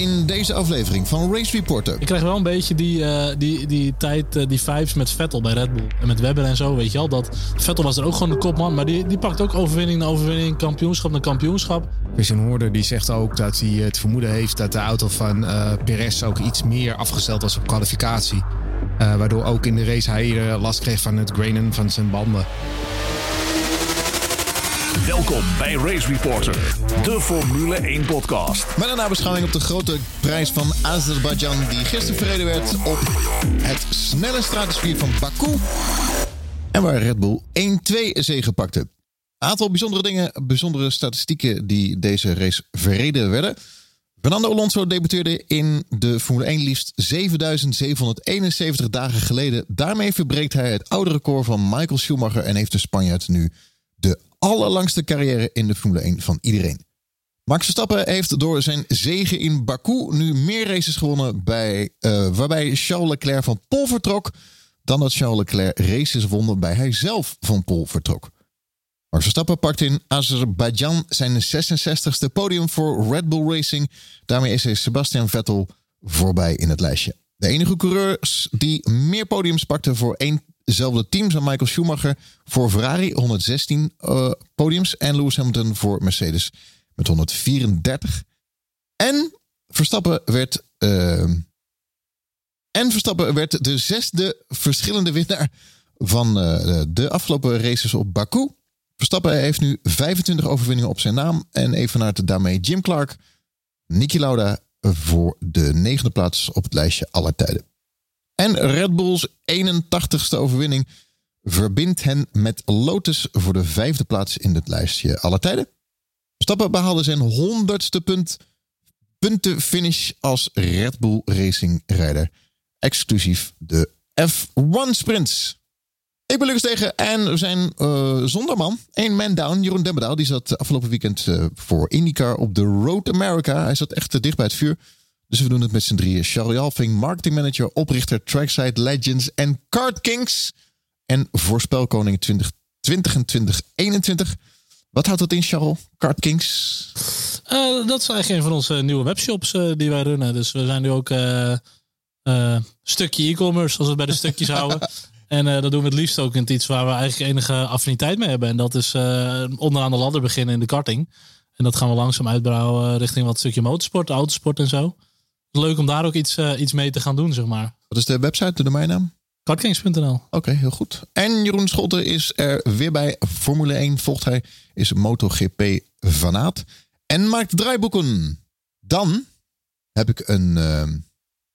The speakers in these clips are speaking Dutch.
in deze aflevering van Race Reporter. Ik krijg wel een beetje die, eh, die, die tijd, eh, die vibes met Vettel bij Red Bull. En met Webber en zo, weet je al. Dat Vettel was er ook gewoon de kopman. Maar die, die pakt ook overwinning na overwinning, kampioenschap na kampioenschap. Christian Horder die zegt ook dat hij het vermoeden heeft dat de auto van eh Perez ook iets meer afgesteld was op kwalificatie. Eh, waardoor ook in de race hij last kreeg van het grainen van zijn banden. Welkom bij Race Reporter, de Formule 1 podcast. Met een nabeschouwing op de grote prijs van Azerbeidzjan... die gisteren verreden werd op het snelle stratencircuit van Baku. En waar Red Bull 1-2 zege pakte. Een aantal bijzondere dingen, bijzondere statistieken die deze race verreden werden. Fernando Alonso debuteerde in de Formule 1 liefst 7771 dagen geleden. Daarmee verbreekt hij het oude record van Michael Schumacher... en heeft de Spanjaard nu de allerlangste carrière in de Formule 1 van iedereen. Max Verstappen heeft door zijn zege in Baku nu meer races gewonnen, bij, eh, waarbij Charles Leclerc van Pol vertrok, dan dat Charles Leclerc races won waarbij hij zelf van Pol vertrok. Max Verstappen pakt in Azerbeidzjan zijn 66ste podium voor Red Bull Racing. Daarmee is hij Sebastian Vettel voorbij in het lijstje. De enige coureurs die meer podiums pakten voor éénzelfde team zijn Michael Schumacher voor Ferrari 116 eh, podiums en Lewis Hamilton voor Mercedes met 134. En Verstappen werd eh, en Verstappen werd de zesde verschillende winnaar van eh, de afgelopen races op Baku. Verstappen heeft nu 25 overwinningen op zijn naam. En evenaart daarmee Jim Clark, Niki Lauda voor de negende plaats op het lijstje aller tijden. En Red Bulls 81ste overwinning verbindt hen met Lotus voor de vijfde plaats in het lijstje aller tijden. Verstappen behaalde zijn honderdste punt, puntenfinish als Red Bull Racing rijder. Exclusief de F1 Sprints. Ik ben Lucas Tegen en we zijn eh, zonder man. Eén man down. Jeroen Demmerdaal die zat afgelopen weekend eh, voor IndyCar op de Road America. Hij zat echt te dicht bij het vuur. Dus we doen het met z'n drieën. Charlie Alving, marketingmanager, oprichter Trackside Legends en Kart Kings. En voorspelkoning 2020 en 2021. Wat houdt dat in, Charles? Kart Kings? Eh, dat is eigenlijk een van onze nieuwe webshops eh, die wij runnen. Dus we zijn nu ook eh, stukje e-commerce, als we het bij de stukjes houden. En dat doen we het liefst ook in iets waar we eigenlijk enige affiniteit mee hebben. En dat is onderaan de ladder beginnen in de karting. En dat gaan we langzaam uitbouwen richting wat stukje motorsport, autosport en zo. Leuk om daar ook iets, eh, iets mee te gaan doen, zeg maar. Wat is de website, de domeinnaam? Kartkings.nl. Oké, heel goed. En Jeroen Scholte is er weer bij. Formule 1 volgt hij, is MotoGP-fanaat. En maakt draaiboeken. Dan heb ik een, eh,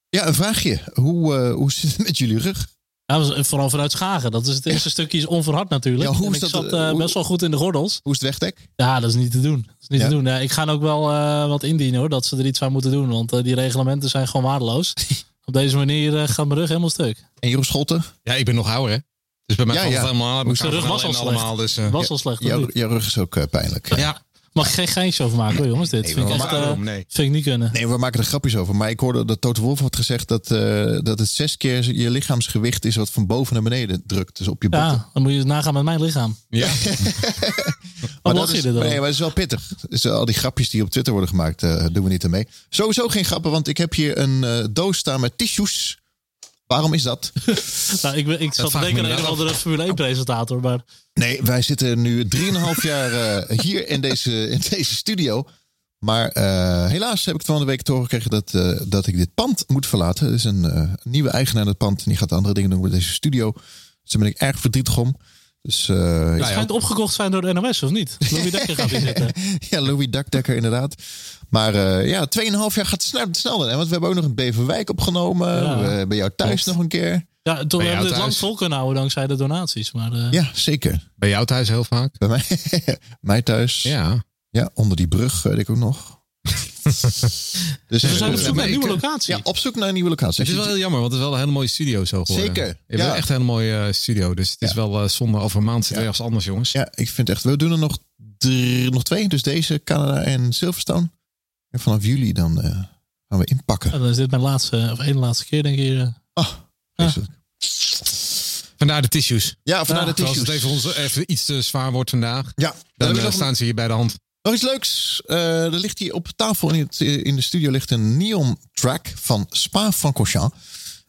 ja, een vraagje. Hoe, eh, hoe zit het met jullie rug? Ja, was vooral vanuit Schagen. Dat is het eerste stukje is onverhard natuurlijk. Ja, hoe is ik dat, zat eh, eh, hoe- best wel goed in de gordels. Hoe is het wegdek? Ja, dat is niet te doen. Dat is niet Ja? te doen. Ja, ik ga ook wel eh, wat indienen hoor, dat ze er iets aan moeten doen. Want eh, die reglementen zijn gewoon waardeloos. Op deze manier eh, gaat mijn rug helemaal stuk. En Jeroen Scholte? Ja, ik ben nog ouder hè. Dus bij mij Ja, valt het helemaal aan de rug was al slecht. allemaal. Dus, eh, Was al slecht. Jouw, jouw rug is ook eh, pijnlijk. ja. Mag ik geen geintje over maken hoor jongens. Dit Nee, vind, ik echt, eh, Nee. vind ik niet kunnen. Nee, we maken er grapjes over. Maar ik hoorde dat Toto Wolff had gezegd dat, eh, dat het zes keer je lichaamsgewicht is wat van boven naar beneden drukt. Dus op je botten. Ja, dan moet je het nagaan met mijn lichaam. Ja. Wat Maar dat je is, dan? nee, maar het is wel pittig. Dus al die grapjes die op Twitter worden gemaakt, eh, doen we niet aan mee. Sowieso geen grappen, want ik heb hier een eh, doos staan met tissues. Waarom is dat? Nou, ik, ik zat te denken aan een of andere Formule 1 presentator. Maar Nee, wij zitten nu 3,5 jaar eh, hier in deze, in deze studio. Maar eh, helaas heb ik van de week te horen gekregen dat, eh, dat ik dit pand moet verlaten. Er is een nieuwe eigenaar in het pand en die gaat andere dingen doen met deze studio. Dus daar ben ik erg verdrietig om. Dus eh, het ja, schijnt opgekocht zijn door de NOS of niet? Louis Dekker gaat hier zitten. ja, Louis Dakdekker inderdaad. Maar eh ja, 2,5 jaar gaat snel, snel. Hè? Want we hebben ook nog een Beverwijk opgenomen. Ja. We hebben jou thuis Klopt. nog een keer. Ja, toen hebben we thuis? lang vol kunnen houden dankzij de donaties. Maar eh, Ja, zeker. Bij jou thuis heel vaak. Bij mij, mij thuis. Ja. Ja. onder die brug weet ik ook nog. dus we zijn op eh, zoek naar een nieuwe locatie. Ja, op zoek naar een nieuwe locatie. Het is wel heel jammer, want het is wel een hele mooie studio zo geworden. Zeker, Je hebt ja. echt een hele mooie eh, studio. Dus het is Ja. wel eh, zonde. Over een maand ergens anders, jongens. Ja, ik vind echt. We doen er nog, drie, nog twee. Dus deze, Canada en Silverstone. En vanaf juli dan eh, gaan we inpakken. Ja, dan is dit mijn laatste, of één laatste keer denk ik hier. eh. Ah. Vandaar de tissues. Ja, vandaar Ja, de Als tissues. het even, ons, even iets te zwaar wordt vandaag, Ja, dan dan eh, hebben we nog staan ze hier bij de hand. Nog iets leuks. Eh, er ligt hier op tafel in, het, in de studio ligt een neon track van Spa-Francorchamps.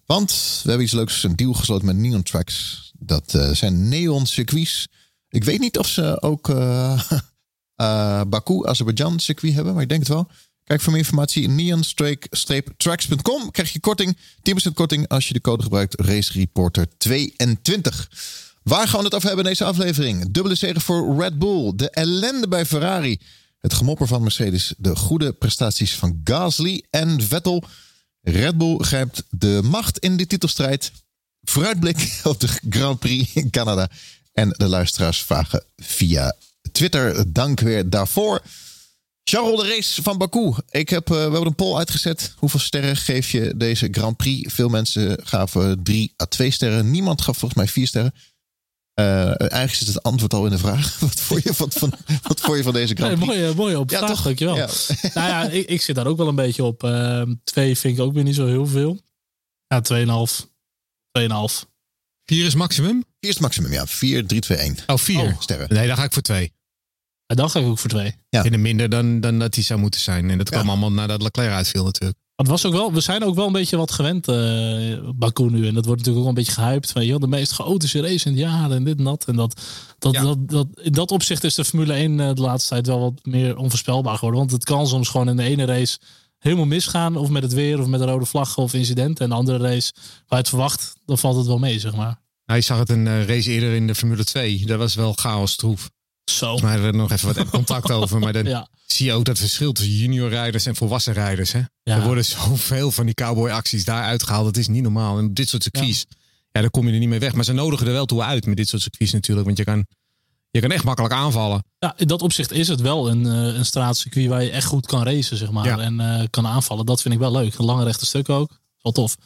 Want we hebben iets leuks, een deal gesloten met Neon Tracks. Dat eh, zijn neon circuits. Ik weet niet of ze ook eh eh, Baku, Azerbeidzjan circuit hebben, maar ik denk het wel. Kijk voor meer informatie neon-tracks.com. Krijg je korting, 10% korting als je de code gebruikt Race Reporter 22. Waar gaan we het over hebben in deze aflevering? Dubbele zegen voor Red Bull, de ellende bij Ferrari, het gemopper van Mercedes, de goede prestaties van Gasly en Vettel. Red Bull grijpt de macht in de titelstrijd. Vooruitblik op de Grand Prix in Canada. En de luisteraars vragen via Twitter. Dank weer daarvoor. Charles de race van Baku. Ik heb, eh, we hebben een poll uitgezet. Hoeveel sterren geef je deze Grand Prix? Veel mensen gaven drie à twee sterren. Niemand gaf volgens mij vier sterren. Eh, eigenlijk zit het antwoord al in de vraag. Wat vond je van, van, wat vond je van deze Grand Nee, Prix? mooie, mooie op Ja, vraag, toch? dankjewel. Ja. Nou ja, ik, ik zit daar ook wel een beetje op. Ehm, twee vind ik ook weer niet zo heel veel. Ja, 2,5. 2,5. Vier is maximum? Vier is het maximum, ja. 4, 3, 2, 1 Oh, vier. Oh. sterren. Nee, dan ga ik voor twee. En dan ga ik ook voor twee. Ja. Ik vind hem minder dan, dan dat hij zou moeten zijn. En dat kwam allemaal nadat Leclerc uitviel natuurlijk. Het was ook wel, we zijn ook wel een beetje wat gewend, eh Baku nu. En dat wordt natuurlijk ook wel een beetje gehyped. Van, joh, de meest chaotische race in het jaar en dit en dat. En dat, dat, Ja. dat, dat, in dat opzicht is de Formule 1 eh, de laatste tijd wel wat meer onvoorspelbaar geworden. Want het kan soms gewoon in de ene race helemaal misgaan. Of met het weer, of met een rode vlag of incidenten. En de andere race waar je het verwacht, dan valt het wel mee, zeg maar. Nou, je zag het een eh, race eerder in de Formule 2. Dat was wel chaos troef. Zo. Volgens mij hadden we er nog even wat contact over. Maar dan Ja. zie je ook dat verschil tussen junior rijders en volwassen rijders. Hè? Ja. Er worden zoveel van die cowboy acties daar uitgehaald. Dat is niet normaal. En dit soort circuits, ja. daar kom je er niet mee weg. Maar ze nodigen er wel toe uit met dit soort circuits natuurlijk. Want je kan, je kan echt makkelijk aanvallen. Ja, in dat opzicht is het wel een, eh, een straatcircuit waar je echt goed kan racen, zeg maar. En eh, kan aanvallen. Dat vind ik wel leuk. Een lange rechte stuk ook. Wel tof.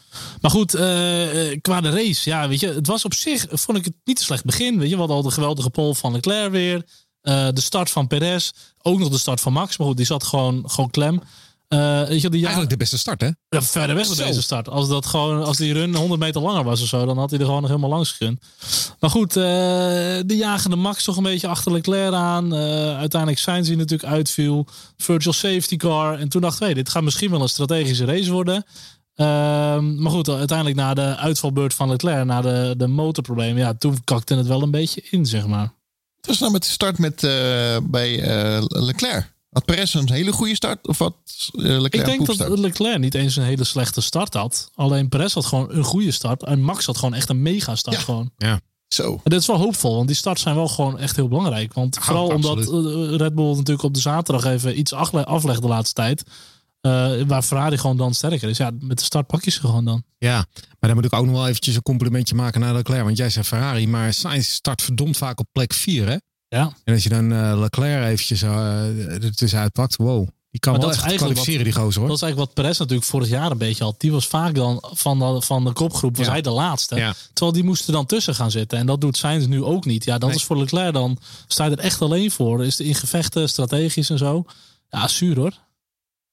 Maar goed, eh, eh, qua de race. Ja, weet je, het was op zich, vond ik het niet een slecht begin. Weet je, we hadden al de geweldige pole van Leclerc weer. Eh, de start van Perez. Ook nog de start van Max. Maar goed, die zat gewoon, gewoon klem. Eh, weet je, die Eigenlijk de beste start, hè? ja, verder weg Zo. deze start. Als, dat gewoon, als die run 100 meter langer was of zo, dan had hij er gewoon nog helemaal langs gekund. Maar goed, eh, de jagende Max toch een beetje achter Leclerc aan. Uiteindelijk Sainz die natuurlijk uitviel. Virtual safety car. En toen dachten we, dit gaat misschien wel een strategische race worden. Ehm, maar goed, uiteindelijk na de uitvalbeurt van Leclerc, na de, de motorproblemen, ja, toen kakte het wel een beetje in, zeg maar. Het was nou met de start met, eh, bij eh, Leclerc. Had Perez een hele goede start? Of wat eh, Leclerc Ik een denk dat? Leclerc niet eens een hele slechte start had. Alleen Perez had gewoon een goede start. En Max had gewoon echt een mega start. Ja. Gewoon. Zo. En dit is wel hoopvol, want die starts zijn wel gewoon echt heel belangrijk. Want vooral absoluut. omdat Red Bull natuurlijk op de zaterdag even iets afle- aflegt de laatste tijd. Eh, waar Ferrari gewoon dan sterker is. Ja, met de start pak je ze gewoon dan. Ja, maar dan moet ik ook nog wel eventjes een complimentje maken naar Leclerc. Want jij zei Ferrari, maar Sainz start verdomd vaak op plek 4, hè? Ja, En als je dan eh, Leclerc eventjes uh, er tussenuit pakt, wow. Die kan Maar wel dat echt kwalificeren, die gozer, hoor. dat is eigenlijk wat Perez natuurlijk vorig jaar een beetje had. Die was vaak dan van de, van de kopgroep, was Ja. hij de laatste. Ja. Terwijl die moesten dan tussen gaan zitten. En dat doet Sainz nu ook niet. Ja, dat Nee. is voor Leclerc dan, sta je er echt alleen voor. Is het in gevechten, strategisch en zo. Ja, zuur hoor.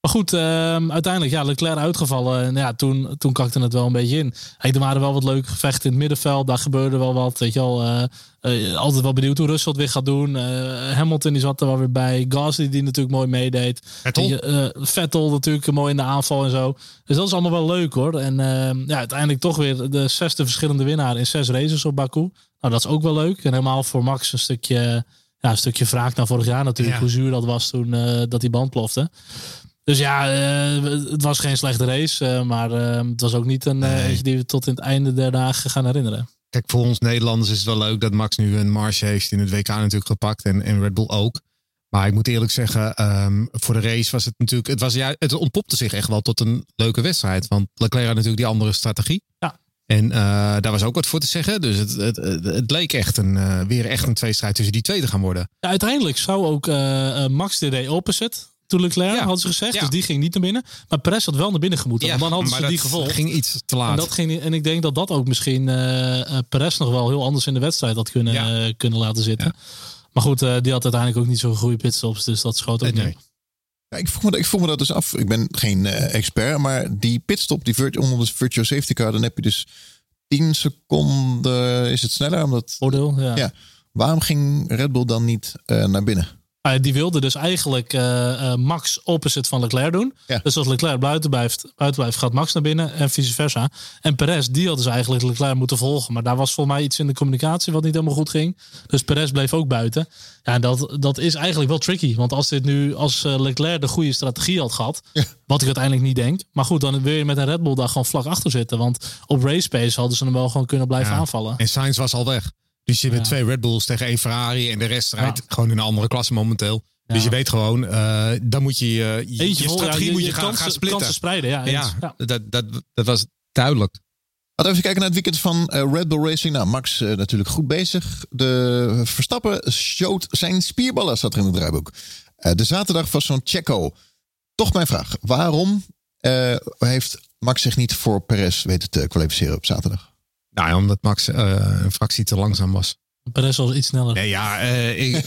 Maar goed, ehm, uiteindelijk ja, Leclerc uitgevallen. En ja, toen, toen kakte het wel een beetje in. Hey, er waren wel wat leuke gevechten in het middenveld. Daar gebeurde wel wat. Weet je wel, eh, eh, altijd wel benieuwd hoe Russell het weer gaat doen. Eh, Hamilton die zat er wel weer bij. Gasly die natuurlijk mooi meedeed. Vettel? Vettel natuurlijk mooi in de aanval en zo. Dus dat is allemaal wel leuk hoor. En ehm, ja, uiteindelijk toch weer de zesde verschillende winnaar in zes races op Baku. Nou, dat is ook wel leuk. En helemaal voor Max een stukje, ja, een stukje wraak naar vorig jaar natuurlijk. Ja. Hoe zuur dat was toen dat die band plofte. Dus ja, eh, het was geen slechte race. eh, maar eh, het was ook niet een Nee. die we tot in het einde der dagen gaan herinneren. Kijk, voor ons Nederlanders is het wel leuk dat Max nu een marge heeft in het WK natuurlijk gepakt. En, en Red Bull ook. Maar ik moet eerlijk zeggen, ehm, voor de race was het natuurlijk... Het, was, ja, het ontpopte zich echt wel tot een leuke wedstrijd. Want Leclerc had natuurlijk die andere strategie. Ja. En daar was ook wat voor te zeggen. Dus het, het, het, het leek echt een, weer echt een tweestrijd tussen die twee te gaan worden. Ja, uiteindelijk zou ook Max de day opposite toen Leclerc, Ja. hadden ze gezegd. Ja. Dus die ging niet naar binnen. Maar Perez had wel naar binnen gemoeten. want dan hadden ze die gevolgd. ging iets te laat. En, dat ging, en ik denk dat dat ook misschien eh, Perez nog wel heel anders in de wedstrijd had kunnen, Ja. eh, kunnen laten zitten. Maar goed, die had uiteindelijk ook niet zo'n goede pitstops. Dus dat schoot ook Nee, niet. nee. Ja, ik, vroeg me, ik vroeg me dat dus af. Ik ben geen expert, maar die pitstop, die virt- onder de virtual safety car, dan heb je dus 10 seconden. Is het sneller? Omdat, Voordeel, ja. Ja. waarom ging Red Bull dan niet naar binnen? Maar die wilde dus eigenlijk eh, eh, Max opposite van Leclerc doen. Ja. Dus als Leclerc buiten blijft, buiten blijft, gaat Max naar binnen en vice versa. En Perez, die had dus eigenlijk Leclerc moeten volgen. Maar daar was volgens mij iets in de communicatie wat niet helemaal goed ging. Dus Perez bleef ook buiten. Ja, en dat, dat is eigenlijk wel tricky. Want als dit nu, als eh, Leclerc de goede strategie had gehad, wat ik uiteindelijk niet denk. Maar goed, dan wil je met een Red Bull daar gewoon vlak achter zitten. Want op race pace hadden ze hem wel gewoon kunnen blijven Ja. aanvallen. En Sainz was al weg. Dus je hebt Ja. twee Red Bulls tegen één Ferrari. En de rest rijdt Ja. gewoon in een andere klasse momenteel. Dus je weet gewoon, eh, dan moet je je, je, Eentje je vol, strategie ja, moet je, gaan, kansen, gaan splitten. kansen spreiden. Ja, eens. ja, ja. Dat, dat, dat was duidelijk. Laten we even kijken naar het weekend van eh, Red Bull Racing. Nou, Max eh, natuurlijk goed bezig. De Verstappen showt zijn spierballen, staat er in het draaiboek. Eh, de zaterdag was zo'n Checo. Toch mijn vraag. Waarom eh, heeft Max zich niet voor Perez weten te kwalificeren op zaterdag? Nou ja, omdat Max eh, een fractie te langzaam was. Perez was iets sneller. Nee, ja, eh, ik,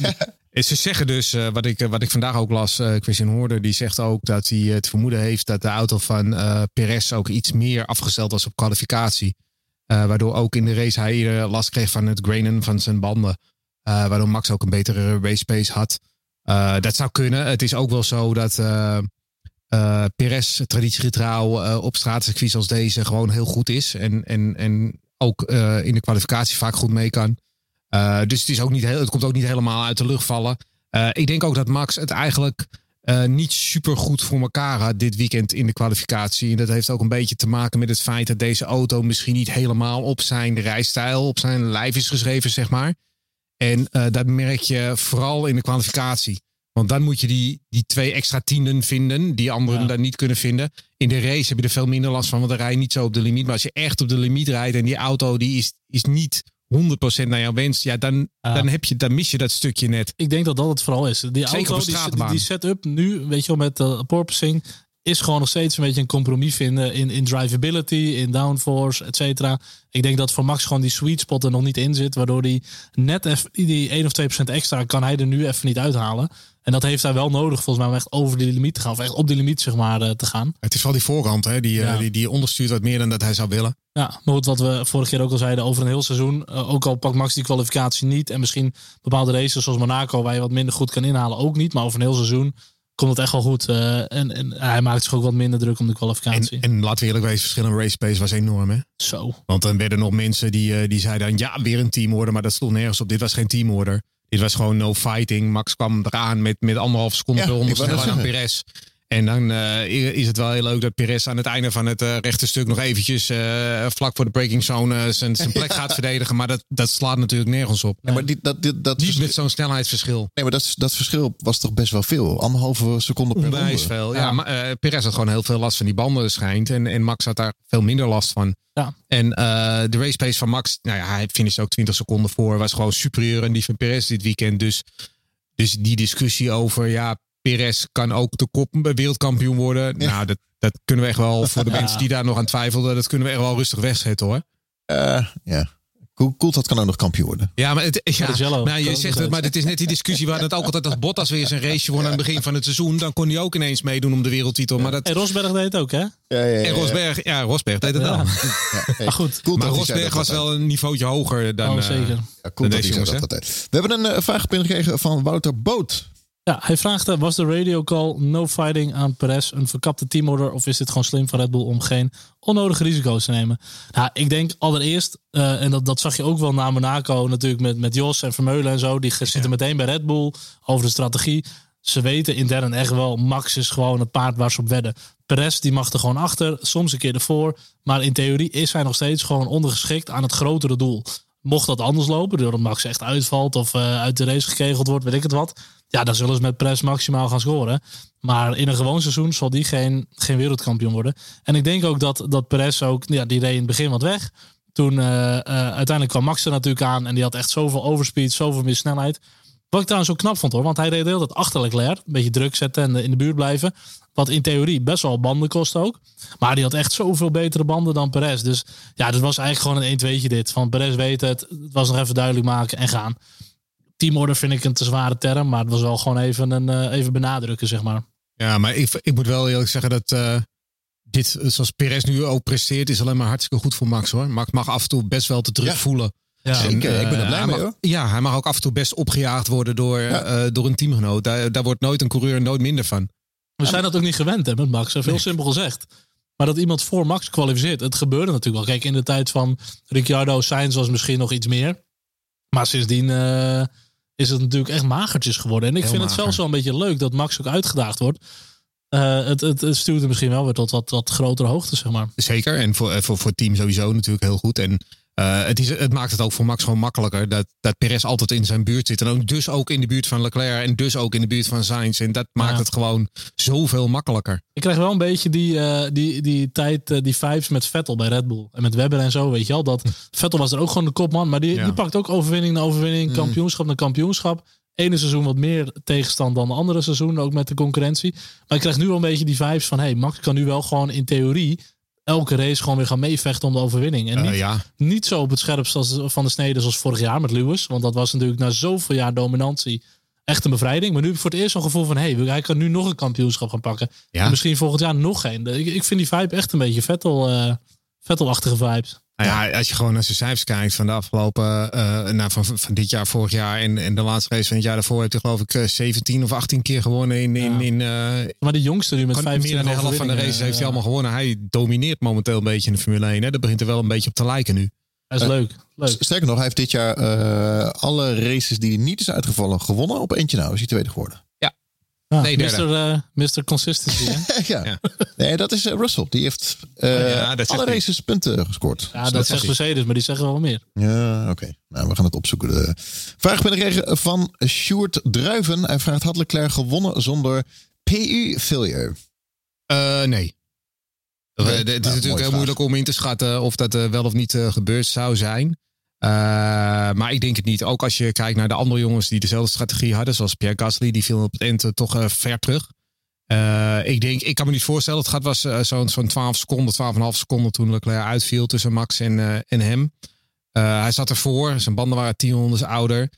ze zeggen dus, eh, wat, ik, wat ik vandaag ook las, eh Christian Hoorder, die zegt ook dat hij het vermoeden heeft dat de auto van eh Perez ook iets meer afgesteld was op kwalificatie. Waardoor ook in de race hij last kreeg van het grainen van zijn banden. Waardoor Max ook een betere race pace had. Dat zou kunnen. Het is ook wel zo dat Perez traditiegetrouw op straatcircuits als deze gewoon heel goed is. En, en, en ook eh, in de kwalificatie vaak goed mee kan. Uh, dus het, is ook niet heel, het komt ook niet helemaal uit de lucht vallen. Uh, ik denk ook dat Max het eigenlijk niet super goed voor elkaar had dit weekend in de kwalificatie. En dat heeft ook een beetje te maken met het feit dat deze auto misschien niet helemaal op zijn rijstijl, op zijn lijf is geschreven, zeg maar. En dat merk je vooral in de kwalificatie. Want dan moet je die, die twee extra tienden vinden, die anderen ja. dan niet kunnen vinden. In de race heb je er veel minder last van, want dan rij je niet zo op de limiet. Maar als je echt op de limiet rijdt en die auto die is, is niet 100% naar jouw wens, ja, dan, ja. dan, heb je, dan mis je dat stukje net. Ik denk dat dat het vooral is. Die Zeker auto, die, die, die setup nu, weet je wel, met de porpoising, is gewoon nog steeds een beetje een compromis vinden in, in drivability, in downforce, et cetera. Ik denk dat voor Max gewoon die sweet spot er nog niet in zit, waardoor die net even, die 1 of 2% extra kan hij er nu even niet uithalen. En dat heeft hij wel nodig, volgens mij, om echt over die limiet te gaan. Of echt op die limiet, zeg maar, uh, te gaan. Het is wel die voorhand, hè, die, ja. uh, die, die onderstuurt wat meer dan dat hij zou willen. Ja, maar goed, wat we vorige keer ook al zeiden, over een heel seizoen. Uh, ook al pakt Max die kwalificatie niet. En misschien bepaalde races zoals Monaco, waar je wat minder goed kan inhalen, ook niet. Maar over een heel seizoen komt het echt wel goed. Uh, en, en hij maakt zich ook wat minder druk om de kwalificatie. En, en laten we eerlijk wezen, verschillende race pace was enorm, hè? Zo. Want dan werden nog mensen die, die zeiden ja, weer een teamorder. Maar dat stond nergens op. Dit was geen teamorder. Dit was gewoon no fighting. Max kwam eraan met, met anderhalf seconde honderd sneller dan Perez. En dan uh, is het wel heel leuk dat Perez aan het einde van het uh, rechte stuk nog eventjes uh, vlak voor de breaking zone zijn, zijn plek gaat verdedigen. Maar dat, dat slaat natuurlijk nergens op. Nee, maar die, dat, die, dat Niet met zo'n snelheidsverschil. Nee, maar dat, dat verschil was toch best wel veel. Anderhalve seconde per Onwijs veel. Ja, ja maar Perez had gewoon heel veel last van die banden schijnt. En, en Max had daar veel minder last van. Ja. En de race pace van Max, nou ja, hij finishte ook 20 seconden voor. Was gewoon superieur aan die van Perez dit weekend. Dus, dus die discussie over, ja, Perez kan ook de kop wereldkampioen worden. Ja. Nou, dat, dat kunnen we echt wel, voor de ja. mensen die daar nog aan twijfelden, dat kunnen we echt wel rustig wegzetten hoor. Uh, ja. Coulthard kan ook nog kampioen worden. Ja, maar, het, ja, nou, je zegt het, maar het is net die discussie waar het ook altijd als Bottas weer zijn race won aan het begin van het seizoen. Dan kon hij ook ineens meedoen om de wereldtitel. Maar dat... En Rosberg deed het ook, hè? Ja, ja, ja, en Rosberg, ja, Rosberg deed het wel. Ja. maar goed. maar Rosberg was wel een niveautje hoger dan, oh, zeker. Uh, ja, dan deze jongens. Dat We hebben een uh, vraag binnengekregen van Wouter Boot. Ja, hij vraagt, was de radio call no fighting aan Perez een verkapte teamorder of is dit gewoon slim van Red Bull om geen onnodige risico's te nemen? Nou, ik denk allereerst, uh, en dat, dat zag je ook wel na Monaco natuurlijk met, met Jos en Vermeulen en zo, die zitten ja. meteen bij Red Bull over de strategie. Ze weten intern echt wel, Max is gewoon het paard waar ze op wedden. Perez die mag er gewoon achter, soms een keer ervoor. Maar in theorie is hij nog steeds gewoon ondergeschikt aan het grotere doel. Mocht dat anders lopen, doordat Max echt uitvalt of uh, uit de race gekegeld wordt, weet ik het wat. Ja, dan zullen ze met Perez maximaal gaan scoren. Maar in een gewoon seizoen zal die geen, geen wereldkampioen worden. En ik denk ook dat, dat Perez ook, ja, die reed in het begin wat weg. Toen uh, uh, uiteindelijk kwam Max er natuurlijk aan en die had echt zoveel overspeed, zoveel meer snelheid. Wat ik trouwens ook knap vond hoor, want hij reed de hele tijd achter Leclerc. Een beetje druk zetten en in de buurt blijven. Wat in theorie best wel banden kost ook. Maar die had echt zoveel betere banden dan Perez. Dus ja, dat was eigenlijk gewoon een 1-2'tje dit. Van Perez weet het, het was nog even duidelijk maken en gaan. Teamorder vind ik een te zware term, maar het was wel gewoon even, een, uh, even benadrukken, zeg maar. Ja, maar ik, ik moet wel eerlijk zeggen dat uh, dit, zoals Perez nu ook presteert, is alleen maar hartstikke goed voor Max hoor. Max mag af en toe best wel te druk ja. voelen. Ja. Zeker, ik ben er eh, blij hij mee mag- hoor. Ja, hij mag ook af en toe best opgejaagd worden door, eh, door een teamgenoot. Daar, daar wordt nooit een coureur nooit minder van. We zijn dat ook niet gewend hè, met Max. Heel simpel gezegd. Maar dat iemand voor Max kwalificeert, het gebeurde natuurlijk wel. Kijk, in de tijd van Ricciardo, Sainz was misschien nog iets meer. Maar sindsdien eh, is het natuurlijk echt magertjes geworden. En ik Heel vind het zelfs wel een beetje leuk dat Max ook uitgedaagd wordt. Eh, het, het, het stuurt hem misschien wel weer tot wat, wat grotere hoogte, zeg maar. Zeker. En voor, voor, voor het team sowieso natuurlijk heel goed. En eh, het, is, het maakt het ook voor Max gewoon makkelijker. Dat, dat Perez altijd in zijn buurt zit. En ook, dus ook in de buurt van Leclerc. En dus ook in de buurt van Sainz. En dat maakt Ja. het gewoon zoveel makkelijker. Ik krijg wel een beetje die, eh, die, die tijd, eh, die vibes met Vettel bij Red Bull. En met Webber en zo, weet je wel. Dat Vettel was er ook gewoon de kopman. Maar die, Ja. die pakt ook overwinning na overwinning, kampioenschap na kampioenschap. Ene seizoen wat meer tegenstand dan de andere seizoen, ook met de concurrentie. Maar ik krijg nu wel een beetje die vibes van... hey, Max kan nu wel gewoon in theorie elke race gewoon weer gaan meevechten om de overwinning. En Eh, niet, ja. niet zo op het scherpst als, van de snede zoals vorig jaar met Lewis. Want dat was natuurlijk na zoveel jaar dominantie echt een bevrijding. Maar nu heb ik voor het eerst zo'n gevoel van... hey, hij kan nu nog een kampioenschap gaan pakken. Ja. En misschien volgend jaar nog geen. Ik, ik vind die vibe echt een beetje Vettel, Vettel-achtige vibes. Nou ja, als je gewoon naar zijn cijfers kijkt van de afgelopen, eh nou, van, van dit jaar, vorig jaar en, en de laatste race van het jaar daarvoor, heeft hij geloof ik eh, 17 of 18 keer gewonnen in, in, Ja. in eh, Maar de jongste nu met gewoon 15 meer dan de helft van de races heeft hij allemaal gewonnen. Hij domineert momenteel een beetje in de Formule 1. Hè. Dat begint er wel een beetje op te lijken nu. Dat is leuk. leuk. Sterker nog, hij heeft dit jaar eh, alle races die hij niet is uitgevallen gewonnen op eentje nou. Is hij tweede geworden. Ja, nee, derde. Mr. eh, Mr. Consistency. Hè? ja. Ja. Nee, dat is eh, Russell. Die heeft eh, Ja, zegt alle races punten gescoord. Ja, dat zegt Mercedes, maar die zeggen wel meer. Ja, oké. Nou, we gaan het opzoeken. De vraag binnengekregen van Sjoerd Druiven. Hij vraagt, had Leclerc gewonnen zonder PU-failure? Nee. Eh, Nee? Het is Nou, natuurlijk heel vraag. moeilijk om in te schatten of dat wel of niet gebeurd zou zijn. Eh, maar ik denk het niet. Ook als je kijkt naar de andere jongens die dezelfde strategie hadden, zoals Pierre Gasly, die viel op het eind eh, toch eh, ver terug. Ik denk, ik kan me niet voorstellen. Het gaat was zo'n zo'n 12 seconden, 12,5 seconden toen Leclerc uitviel tussen Max en, en hem. Hij zat ervoor. Zijn banden waren 10 rondes ouder.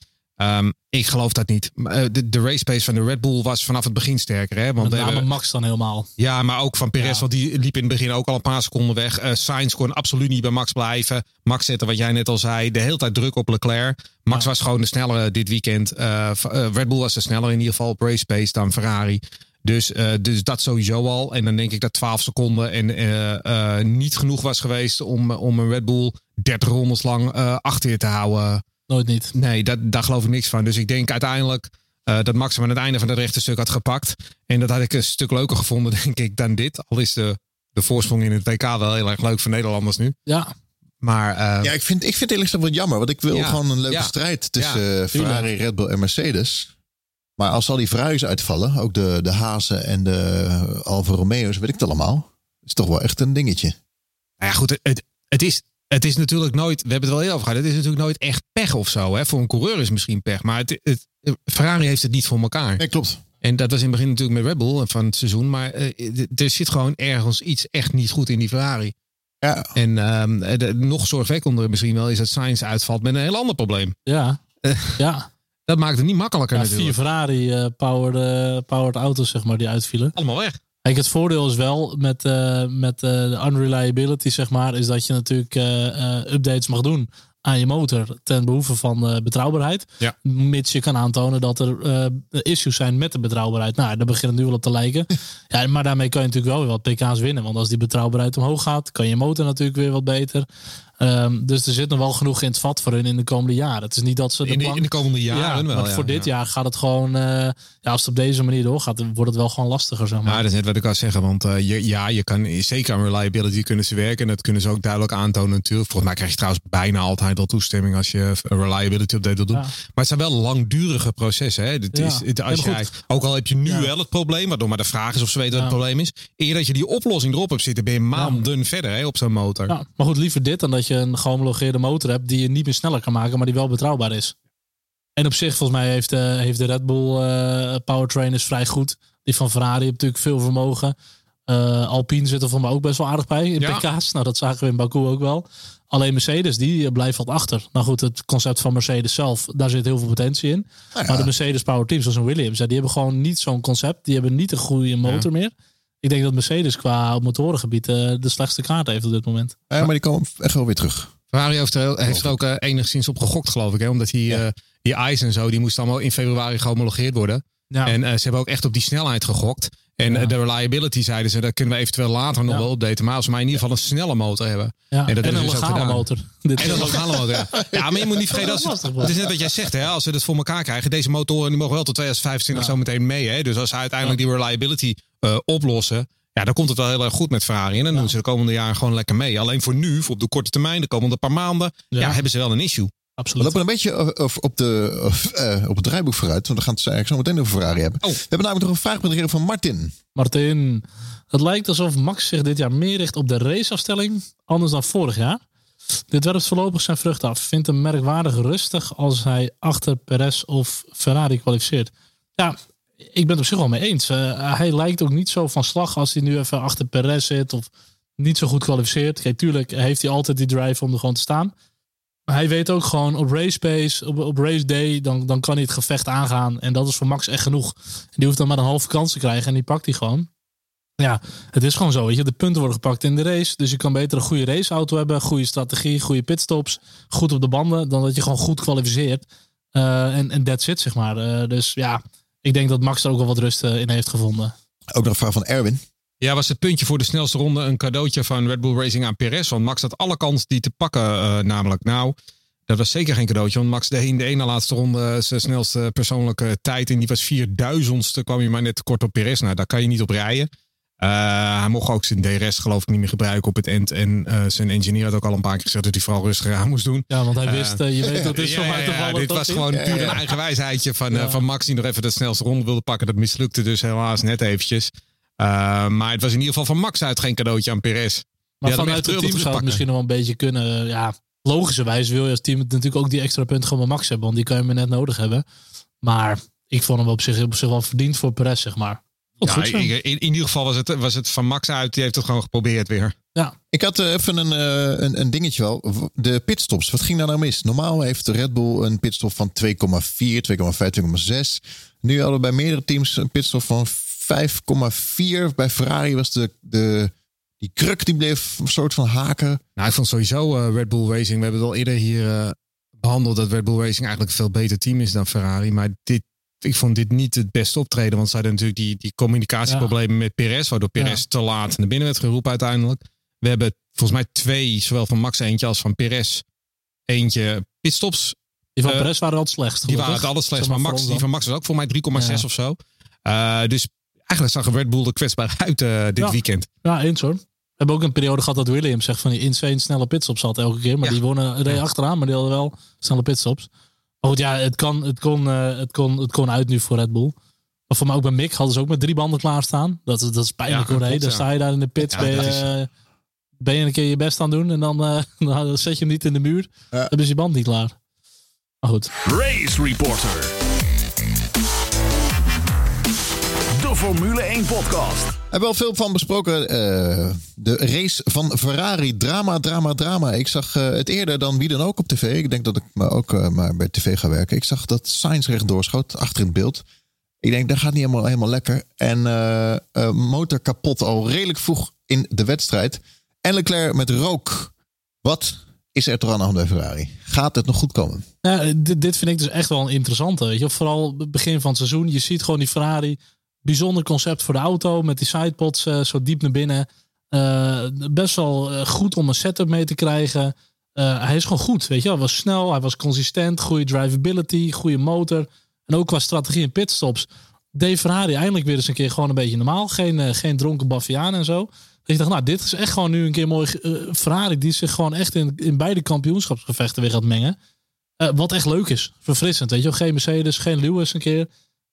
Ehm, ik geloof dat niet. Eh, De, de race pace van de Red Bull was vanaf het begin sterker. Hè? Want Met name hebben- Max dan helemaal. ja, maar ook van Perez, Ja. want die liep in het begin ook al een paar seconden weg. Eh Sainz kon absoluut niet bij Max blijven. Max zette, wat jij net al zei, de hele tijd druk op Leclerc. Max Ja. was gewoon de snellere dit weekend. Eh, Red Bull was de sneller in ieder geval op race pace dan Ferrari. Dus, dus dat sowieso al. En dan denk ik dat 12 seconden en, niet genoeg was geweest om, om een Red Bull 30 rondes lang achter je te houden. Nooit niet. Nee, dat, daar geloof ik niks van. Dus ik denk uiteindelijk eh, dat Max hem aan het einde van het rechte stuk had gepakt. En dat had ik een stuk leuker gevonden, denk ik, dan dit. Al is de, de voorsprong in het WK wel heel erg leuk voor Nederlanders nu. Ja, Maar eh, Ja, ik vind, ik vind het eerlijk gezegd wat jammer. Want ik wil Ja. gewoon een leuke Ja. strijd tussen Ja, eh, Ferrari, Red Bull en Mercedes. Maar als al die Ferraris uitvallen, ook de, de Hazen en de Alfa Romeo's, weet ik het allemaal. is toch wel echt een dingetje. nou ja, goed, het, het, is, het is natuurlijk nooit, we hebben het wel heel over gehad, het is natuurlijk nooit echt pech of zo. Hè? Voor een coureur is het misschien pech, maar het, het, Ferrari heeft het niet voor elkaar. Nee, klopt. En dat was in het begin natuurlijk met Red Bull van het seizoen. Maar eh, er zit gewoon ergens iets echt niet goed in die Ferrari. Ja, En ehm, de, nog zorgwekkender misschien wel is dat Sainz uitvalt met een heel ander probleem. ja. Eh. ja. Dat maakt het niet makkelijker ja natuurlijk. vier Ferrari eh, powered, eh, powered auto's, zeg maar, die uitvielen. Allemaal weg. Kijk, het voordeel is wel met, eh, met eh, de unreliability, zeg maar, is dat je natuurlijk eh, updates mag doen aan je motor ten behoeve van betrouwbaarheid. Ja. Mits je kan aantonen dat er issues zijn met de betrouwbaarheid. Nou, daar begint het nu wel op te lijken. ja, maar daarmee kan je natuurlijk wel weer wat pk's winnen. Want als die betrouwbaarheid omhoog gaat, kan je motor natuurlijk weer wat beter. Ehm, dus er zit nog wel genoeg in het vat voor hun in de komende jaren. Het is niet dat ze de In de, bank- in de komende jaren ja, wel. want ja, voor dit ja. jaar gaat het gewoon, eh, ja, als het op deze manier doorgaat, dan wordt het wel gewoon lastiger, zeg maar. Ja, dat is net wat ik al zeggen. Want eh, je, ja, je kan zeker aan reliability kunnen ze werken. En dat kunnen ze ook duidelijk aantonen natuurlijk. Volgens mij krijg je trouwens bijna altijd al toestemming als je een reliability update wil doen. Maar het zijn wel langdurige processen. Hè. Het is, het, als jij, ook al heb je nu wel het probleem, waardoor maar de vraag is of ze weten wat het probleem is. Eer dat je die oplossing erop hebt zitten, ben je maanden verder hè, op zo'n motor. Maar goed, liever dit dan dat je een gehomologeerde motor hebt die je niet meer sneller kan maken, maar die wel betrouwbaar is. En op zich, volgens mij, heeft, eh, heeft de Red Bull eh, powertrain is vrij goed. Die van Ferrari heeft natuurlijk veel vermogen. Eh, Alpine zit er voor mij ook best wel aardig bij in Ja. pk's. Nou, dat zagen we in Baku ook wel. Alleen Mercedes, die blijft wat achter. Nou goed, het concept van Mercedes zelf, daar zit heel veel potentie in. Nou ja. Maar de Mercedes power teams, zoals een Williams, die hebben gewoon niet zo'n concept. Die hebben niet een goede motor meer. Ik denk dat Mercedes qua motorengebied eh, de slechtste kaart heeft op dit moment. Ja, maar die komen echt wel weer terug. Ferrari heeft er, heeft er ook eh, enigszins op gegokt, geloof ik. Hè? Omdat die, Ja. eh, die ICE en zo, die moesten allemaal in februari gehomologeerd worden. Ja. En eh, ze hebben ook echt op die snelheid gegokt. En Ja. de reliability zeiden ze, dat kunnen we eventueel later nog Ja. wel updaten. Maar als we maar in ieder geval een snelle motor hebben. ja. en En, dat een hebben ze dus legale motor. Dit En dat is- legale motor, ja. Ja, maar je moet niet vergeten, als Dat is het, lastig, het is net wat jij zegt, hè, als ze het voor elkaar krijgen. Deze motoren die mogen wel tot 2025 zo meteen mee. Hè? Dus als ze uiteindelijk die reliability eh, oplossen, ja, dan komt het wel heel erg goed met Ferrari. En dan doen ze de komende jaren gewoon lekker mee. Alleen voor nu, voor op de korte termijn, de komende paar maanden, ja. Ja. hebben ze wel een issue. We Absoluut. lopen een beetje eh, of- op, de, eh, op het draaiboek vooruit. Want we gaan het eigenlijk zo meteen over Ferrari hebben. Oh. We hebben namelijk nog een vraag binnengekregen van Martin. Martin, het lijkt alsof Max zich dit jaar meer richt op de raceafstelling, anders dan vorig jaar. Dit werpt voorlopig zijn vrucht af. Vindt hem merkwaardig rustig als hij achter Perez of Ferrari kwalificeert. Ja, ik ben het op zich wel mee eens. Eh, hij lijkt ook niet zo van slag als hij nu even achter Perez zit of niet zo goed kwalificeert. Kijk, tuurlijk heeft hij altijd die drive om er gewoon te staan. Maar hij weet ook gewoon op race pace, op, op race day, dan, dan kan hij het gevecht aangaan. En dat is voor Max echt genoeg. En die hoeft dan maar een halve kans te krijgen en die pakt hij gewoon. Ja, het is gewoon zo. Weet je, de punten worden gepakt in de race. Dus je kan beter een goede raceauto hebben, goede strategie, goede pitstops, goed op de banden, dan dat je gewoon goed kwalificeert. Eh, en, en that's it, zeg maar. Eh, dus ja, ik denk dat Max er ook wel wat rust eh, in heeft gevonden. Ook nog een vraag van Erwin. Ja, was het puntje voor de snelste ronde een cadeautje van Red Bull Racing aan Perez? Want Max had alle kans die te pakken, eh, namelijk. Nou, dat was zeker geen cadeautje. Want Max deed in de ene laatste ronde zijn snelste persoonlijke tijd. En die was 4000ste. kwam je maar net kort op Perez. Nou, daar kan je niet op rijden. Eh, hij mocht ook zijn DRS geloof ik niet meer gebruiken op het end. En eh, zijn engineer had ook al een paar keer gezegd dat hij vooral rustiger aan moest doen. Ja, want hij wist, eh, je weet dat is Ja, van ja, mij ja, dit was gewoon puur een eigen wijsheidje van, van Max die nog even de snelste ronde wilde pakken. Dat mislukte dus helaas net eventjes. Maar het was in ieder geval van Max uit geen cadeautje aan Perez. Maar vanuit het team te zou het misschien nog wel een beetje kunnen. Ja, logischerwijs wil je als team natuurlijk ook die extra punten gewoon bij Max hebben. Want die kan je maar net nodig hebben. Maar ik vond hem op zich, op zich wel verdiend voor Perez, zeg maar. Wat Ja, goed zo. in, in, in ieder geval was het, was het van Max uit. Die heeft het gewoon geprobeerd weer. Ja, Ik had eh, even een, eh, een, een dingetje wel. De pitstops, wat ging daar nou mis? Normaal heeft Red Bull een pitstop van 2,4, 2,5, 2,6. Nu hadden we bij meerdere teams een pitstop van 5,4. Bij Ferrari was de, de, die kruk die bleef een soort van haken. Nou, ik vond sowieso eh, Red Bull Racing. We hebben het al eerder hier eh, behandeld dat Red Bull Racing eigenlijk een veel beter team is dan Ferrari. Maar dit, ik vond dit niet het beste optreden. Want ze hadden natuurlijk die, die communicatieproblemen met Perez. Waardoor Perez Ja. te laat naar binnen werd geroepen uiteindelijk. We hebben volgens mij twee, zowel van Max eentje als van Perez. Eentje pitstops. die van Eh, Perez waren al het slechtst. Die waren het alles slechts. Zeg Maar Max, die van Max was ook voor mij 3,6 Ja. of zo. Eh, dus eigenlijk zag Red Bull er kwetsbaar uit eh, dit weekend. Ja, eens hoor. We hebben ook een periode gehad dat Williams zegt van die insane snelle pitstops had elke keer. Maar die wonnen reed achteraan, maar die hadden wel snelle pitstops. Maar goed, ja, het, kan, het, kon, eh, het, kon, het kon uit nu voor Red Bull. Maar voor mij ook bij Mick hadden ze ook met drie banden klaarstaan. Dat, is- dat is pijnlijk Ja, hoor. hè. klopt, Dan ja. sta je daar in de pits. Ja, ben, je, eh, ben je een keer je best aan doen. En dan, eh, dan zet je hem niet in de muur. Ja. Dan is je band niet klaar. Maar goed. Race Reporter. Formule 1 podcast. We hebben al veel van besproken. eh, de race van Ferrari. Drama, drama, drama. Ik zag eh, het eerder dan wie dan ook op tv. Ik denk dat ik maar ook eh, maar bij tv ga werken. Ik zag dat Sainz recht doorschoot. Achter in het beeld. Ik denk, dat gaat niet helemaal, helemaal lekker. En eh, eh, motor kapot al redelijk vroeg in de wedstrijd. En Leclerc met rook. Wat is er toch aan de hand bij Ferrari? Gaat het nog goed komen? Ja, dit, dit vind ik dus echt wel een interessante. Weet je? Vooral het begin van het seizoen. Je ziet gewoon die Ferrari. Bijzonder concept voor de auto. Met die sidepods eh, zo diep naar binnen. Eh, best wel eh, goed om een setup mee te krijgen. Hij is gewoon goed. Weet je? Hij was snel. Hij was consistent. Goede drivability. Goede motor. En ook qua strategie en pitstops. Deed Ferrari eindelijk weer eens een keer gewoon een beetje normaal. Geen, geen dronken Baviaan en zo. Dat je dacht, nou, dit is echt gewoon nu een keer mooi. Ferrari die zich gewoon echt in, in beide kampioenschapsgevechten weer gaat mengen. Wat echt leuk is. Verfrissend. Weet je wel. Geen Mercedes, geen Lewis een keer.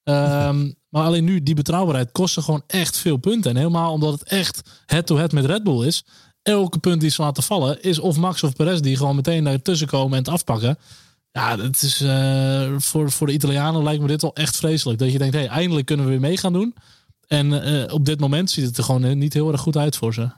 Ehm, maar alleen nu, die betrouwbaarheid kostte gewoon echt veel punten. En helemaal omdat het echt head-to-head met Red Bull is. Elke punt die ze laten vallen is of Max of Perez die gewoon meteen naar tussen komen en het afpakken. Ja, het is, eh, voor, voor de Italianen lijkt me dit wel echt vreselijk. Dat je denkt, hé, hey, eindelijk kunnen we weer mee gaan doen. En eh, op dit moment ziet het er gewoon eh, niet heel erg goed uit voor ze.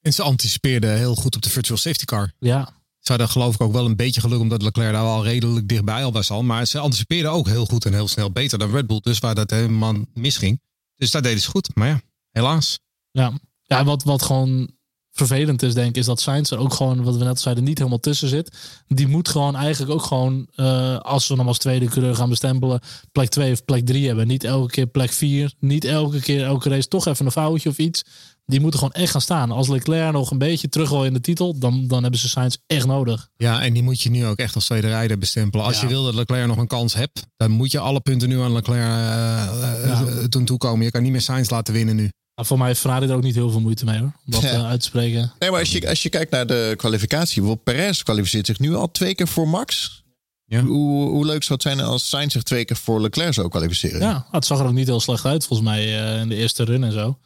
En ze anticipeerden heel goed op de virtual safety car. Ja, Ze hadden geloof ik ook wel een beetje geluk omdat Leclerc daar al redelijk dichtbij al was al. Maar ze anticipeerden ook heel goed en heel snel beter dan Red Bull. Dus waar dat helemaal misging. Dus daar deden ze goed. Maar ja, helaas. ja. ja wat, wat gewoon vervelend is, denk ik, is dat Sainz er ook gewoon, wat we net zeiden, niet helemaal tussen zit. Die moet gewoon eigenlijk ook gewoon, eh, als we hem als tweede coureur gaan bestempelen, plek 2 of plek 3 hebben. Niet elke keer plek 4. Niet elke keer, elke race toch even een foutje of iets. Die moeten gewoon echt gaan staan. Als Leclerc nog een beetje terug wil in de titel, dan, dan hebben ze Sainz echt nodig. Ja, en die moet je nu ook echt als tweede rijder bestempelen. Als Ja. je wil dat Leclerc nog een kans hebt, dan moet je alle punten nu aan Leclerc eh, Ja. eh, doen toekomen. Je kan niet meer Sainz laten winnen nu. Maar voor mij heeft Ferrari er ook niet heel veel moeite mee hoor. Om dat Ja. eh, uit te spreken. Nee, maar als je, als je kijkt naar de kwalificatie, bijvoorbeeld Perez kwalificeert zich nu al twee keer voor Max. Ja. Hoe, hoe leuk zou het zijn als Sainz zich twee keer voor Leclerc zou kwalificeren? Ja, het zag er ook niet heel slecht uit volgens mij eh, in de eerste run en zo.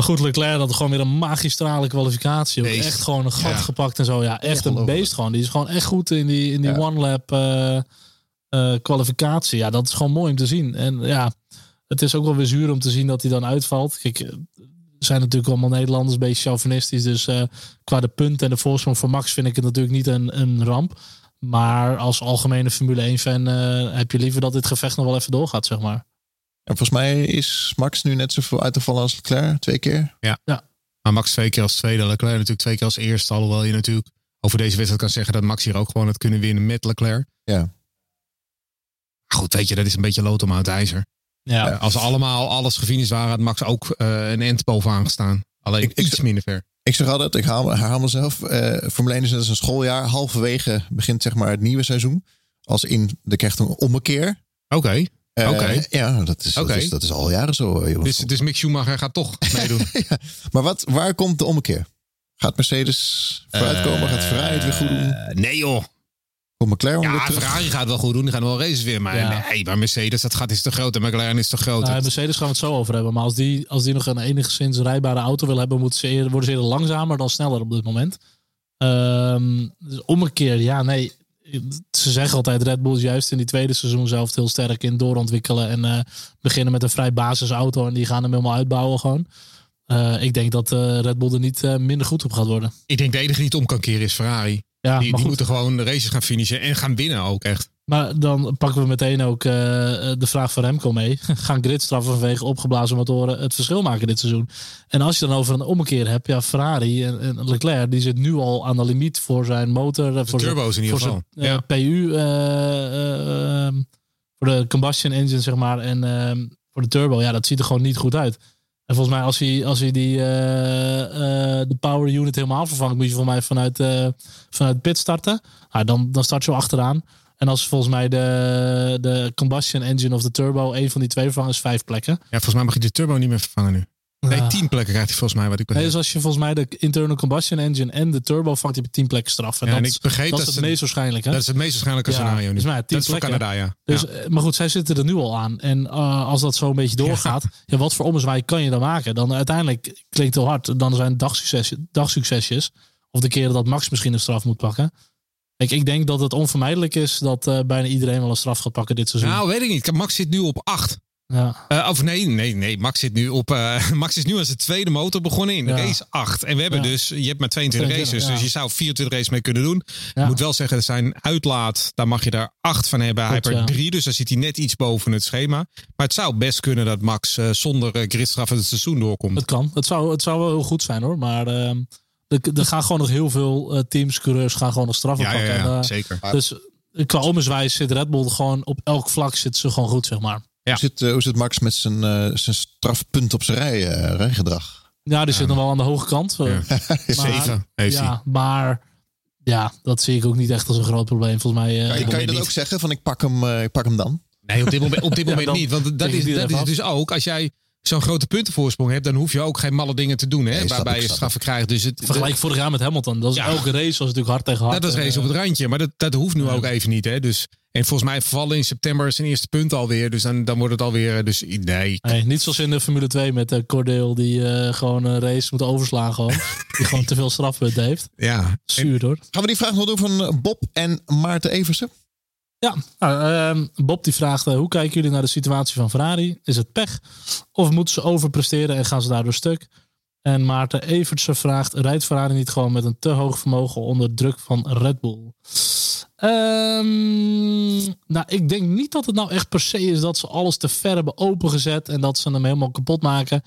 Maar goed, Leclerc had gewoon weer een magistrale kwalificatie. Ook echt gewoon een gat Ja. gepakt en zo. Ja, echt een beest gewoon. Die is gewoon echt goed in die, in die Ja. one-lap eh, eh, kwalificatie. Ja, dat is gewoon mooi om te zien. En ja, het is ook wel weer zuur om te zien dat hij dan uitvalt. Kijk, eh, zijn natuurlijk allemaal Nederlanders een beetje chauvinistisch. Dus qua de punten en de voorsprong voor Max vind ik het natuurlijk niet een, een ramp. Maar als algemene Formule 1 fan eh, heb je liever dat dit gevecht nog wel even doorgaat, zeg maar. En volgens mij is Max nu net zoveel uit te vallen als Leclerc, twee keer. Maar Max twee keer als tweede, Leclerc natuurlijk twee keer als eerste. Alhoewel je natuurlijk over deze wedstrijd kan zeggen dat Max hier ook gewoon had kunnen winnen met Leclerc. Ja. Goed, weet je, dat is een beetje lood om uit ijzer. Ja, Als allemaal alles gefinished waren, had Max ook eh, een end bovenaan gestaan. Alleen Ik- ik- iets minder ver. Ik zeg altijd, ik haal, herhaal mezelf. eh Formule 1 is net als een schooljaar. Halverwege begint zeg maar het nieuwe seizoen. Als in, er krijgt een ommekeer. Oké, Oké. Ja, dat is, dat, is, dat is al jaren zo. eh, jongens. dus, dus Mick Schumacher gaat toch meedoen. Maar wat, waar komt de ommekeer? Gaat Mercedes vooruitkomen? Gaat Ferrari het weer goed doen? Eh, nee joh. Komt McLaren weer Ja, terug? Ferrari gaat wel goed doen. Die gaan wel races weer. Maar Ja. nee, maar Mercedes, dat gaat is te groot. En McLaren is te groot. Nou, Mercedes gaan we het zo over hebben. Maar als die, als die nog een enigszins rijbare auto wil hebben, moeten ze eerder, worden ze eerder langzamer dan sneller op dit moment. Ehm dus ommekeer, ja, nee. Ze zeggen altijd Red Bull is juist in die tweede seizoen zelf heel sterk in doorontwikkelen. En eh, beginnen met een vrij basisauto en die gaan hem helemaal uitbouwen gewoon. Eh, ik denk dat eh, Red Bull er niet minder goed op gaat worden. ik denk de enige die het om kan keren is Ferrari. Ja, die moeten gewoon de races gaan finishen. En gaan winnen ook echt. Maar dan pakken we meteen ook eh, de vraag van Remco mee. Gaan gridstraffen vanwege opgeblazen motoren het verschil maken dit seizoen? En als je dan over een ommekeer hebt, ja, Ferrari en, en Leclerc, die zit nu al aan de limiet voor zijn motor. eh, voor zijn- turbo's in ieder voor geval. zijn, eh, Ja. PU, voor de combustion engine, zeg maar. En voor de turbo, ja, dat ziet er gewoon niet goed uit. En volgens mij, als hij, als hij die, eh, eh, de power unit helemaal vervangt, moet je voor mij vanuit, eh vanuit pit starten. Nou, dan, dan start je wel achteraan. En als volgens mij de, de combustion engine of de turbo, een van die twee vervangen, is vijf plekken. Ja, volgens mij mag je de turbo niet meer vervangen nu. Nee, tien plekken krijgt hij volgens mij. Wat ik Nee, dus als je volgens mij de internal combustion engine en de turbo vangt, heb je tien plekken straf. En Ja, dat, en ik begreep dat dat is het meest waarschijnlijk. Hè? Dat is het meest waarschijnlijke Ja, scenario nu. dus maar dat is voor. Canada, ja. Dus, eh, Maar goed, zij zitten er nu al aan. En eh, als dat zo een beetje doorgaat, ja. wat voor ommezwaai kan je dan maken? Dan uiteindelijk klinkt het heel hard. Dan zijn het dagsuccesjes, dagsuccesjes. Of de keren dat Max misschien een straf moet pakken. Kijk, ik denk dat het onvermijdelijk is dat eh, bijna iedereen wel een straf gaat pakken dit seizoen. Nou, weet ik niet. Max zit nu op acht. Ja. Eh, of nee, nee, nee. Max zit nu op. eh, Max is nu als de tweede motor begonnen in Ja. race 8. En we hebben Ja. dus. Je hebt maar 22 races. 22, ja. Dus je zou 24 races mee kunnen doen. Ja. Ik moet wel zeggen, er zijn uitlaat. Daar mag je er 8 van hebben. Hij heeft Klopt, er ja. 3. Dus dan zit hij net iets boven het schema. Maar het zou best kunnen dat Max eh, zonder uh, gridstraf het seizoen doorkomt. Het kan. Het zou, het zou wel heel goed zijn hoor. Maar ehm, er, er gaan gewoon nog heel veel eh, teams, coureurs gaan gewoon nog straffen ja, ja, pakken. ja, En, zeker. Dus qua ommezwaai zit Red Bull gewoon op elk vlak zit ze gewoon goed, zeg maar. Ja. Hoe, zit, eh, hoe zit Max met zijn, eh, zijn strafpunt op zijn rij, eh, rijgedrag? Ja, die zit nog wel aan de hoge kant. Ja. maar- Zeven heeft hij. ja, maar ja, dat zie ik ook niet echt als een groot probleem. Volgens mij. eh, Kan je, kan je dat niet. ook zeggen van ik pak hem, eh, ik pak hem dan? Nee, op dit moment, op dit moment niet. Want dat is, dat is dus ook. Als jij zo'n grote puntenvoorsprong hebt, dan hoef je ook geen malle dingen te doen. Hè, Nee, waarbij ik, je straffen krijgt. Dus het, Vergelijk vorig jaar met Hamilton. Dat is Ja. elke race was natuurlijk hard tegen hard. dat was race Eh, op het randje. Maar dat, dat hoeft nu Ja. ook even niet. Hè. Dus, en volgens mij vallen in september zijn eerste punt alweer. Dus dan, dan wordt het alweer. eh, Dus nee. Nee, niet zoals in de Formule 2 met uh, Cordeel die eh, gewoon een race moet overslaan. Gewoon. die gewoon te veel strafpunten heeft. Ja. Zuur hoor. Gaan we die vraag nog doen van Bob en Maarten Eversen? Ja, nou, ehm, Bob die vraagt: eh, hoe kijken jullie naar de situatie van Ferrari? Is het pech? Of moeten ze overpresteren en gaan ze daardoor stuk? En Maarten Evertsen vraagt: rijdt Ferrari niet gewoon met een te hoog vermogen onder druk van Red Bull? Ehm, nou, ik denk niet dat het nou echt per se is dat ze alles te ver hebben opengezet en dat ze hem helemaal kapot maken.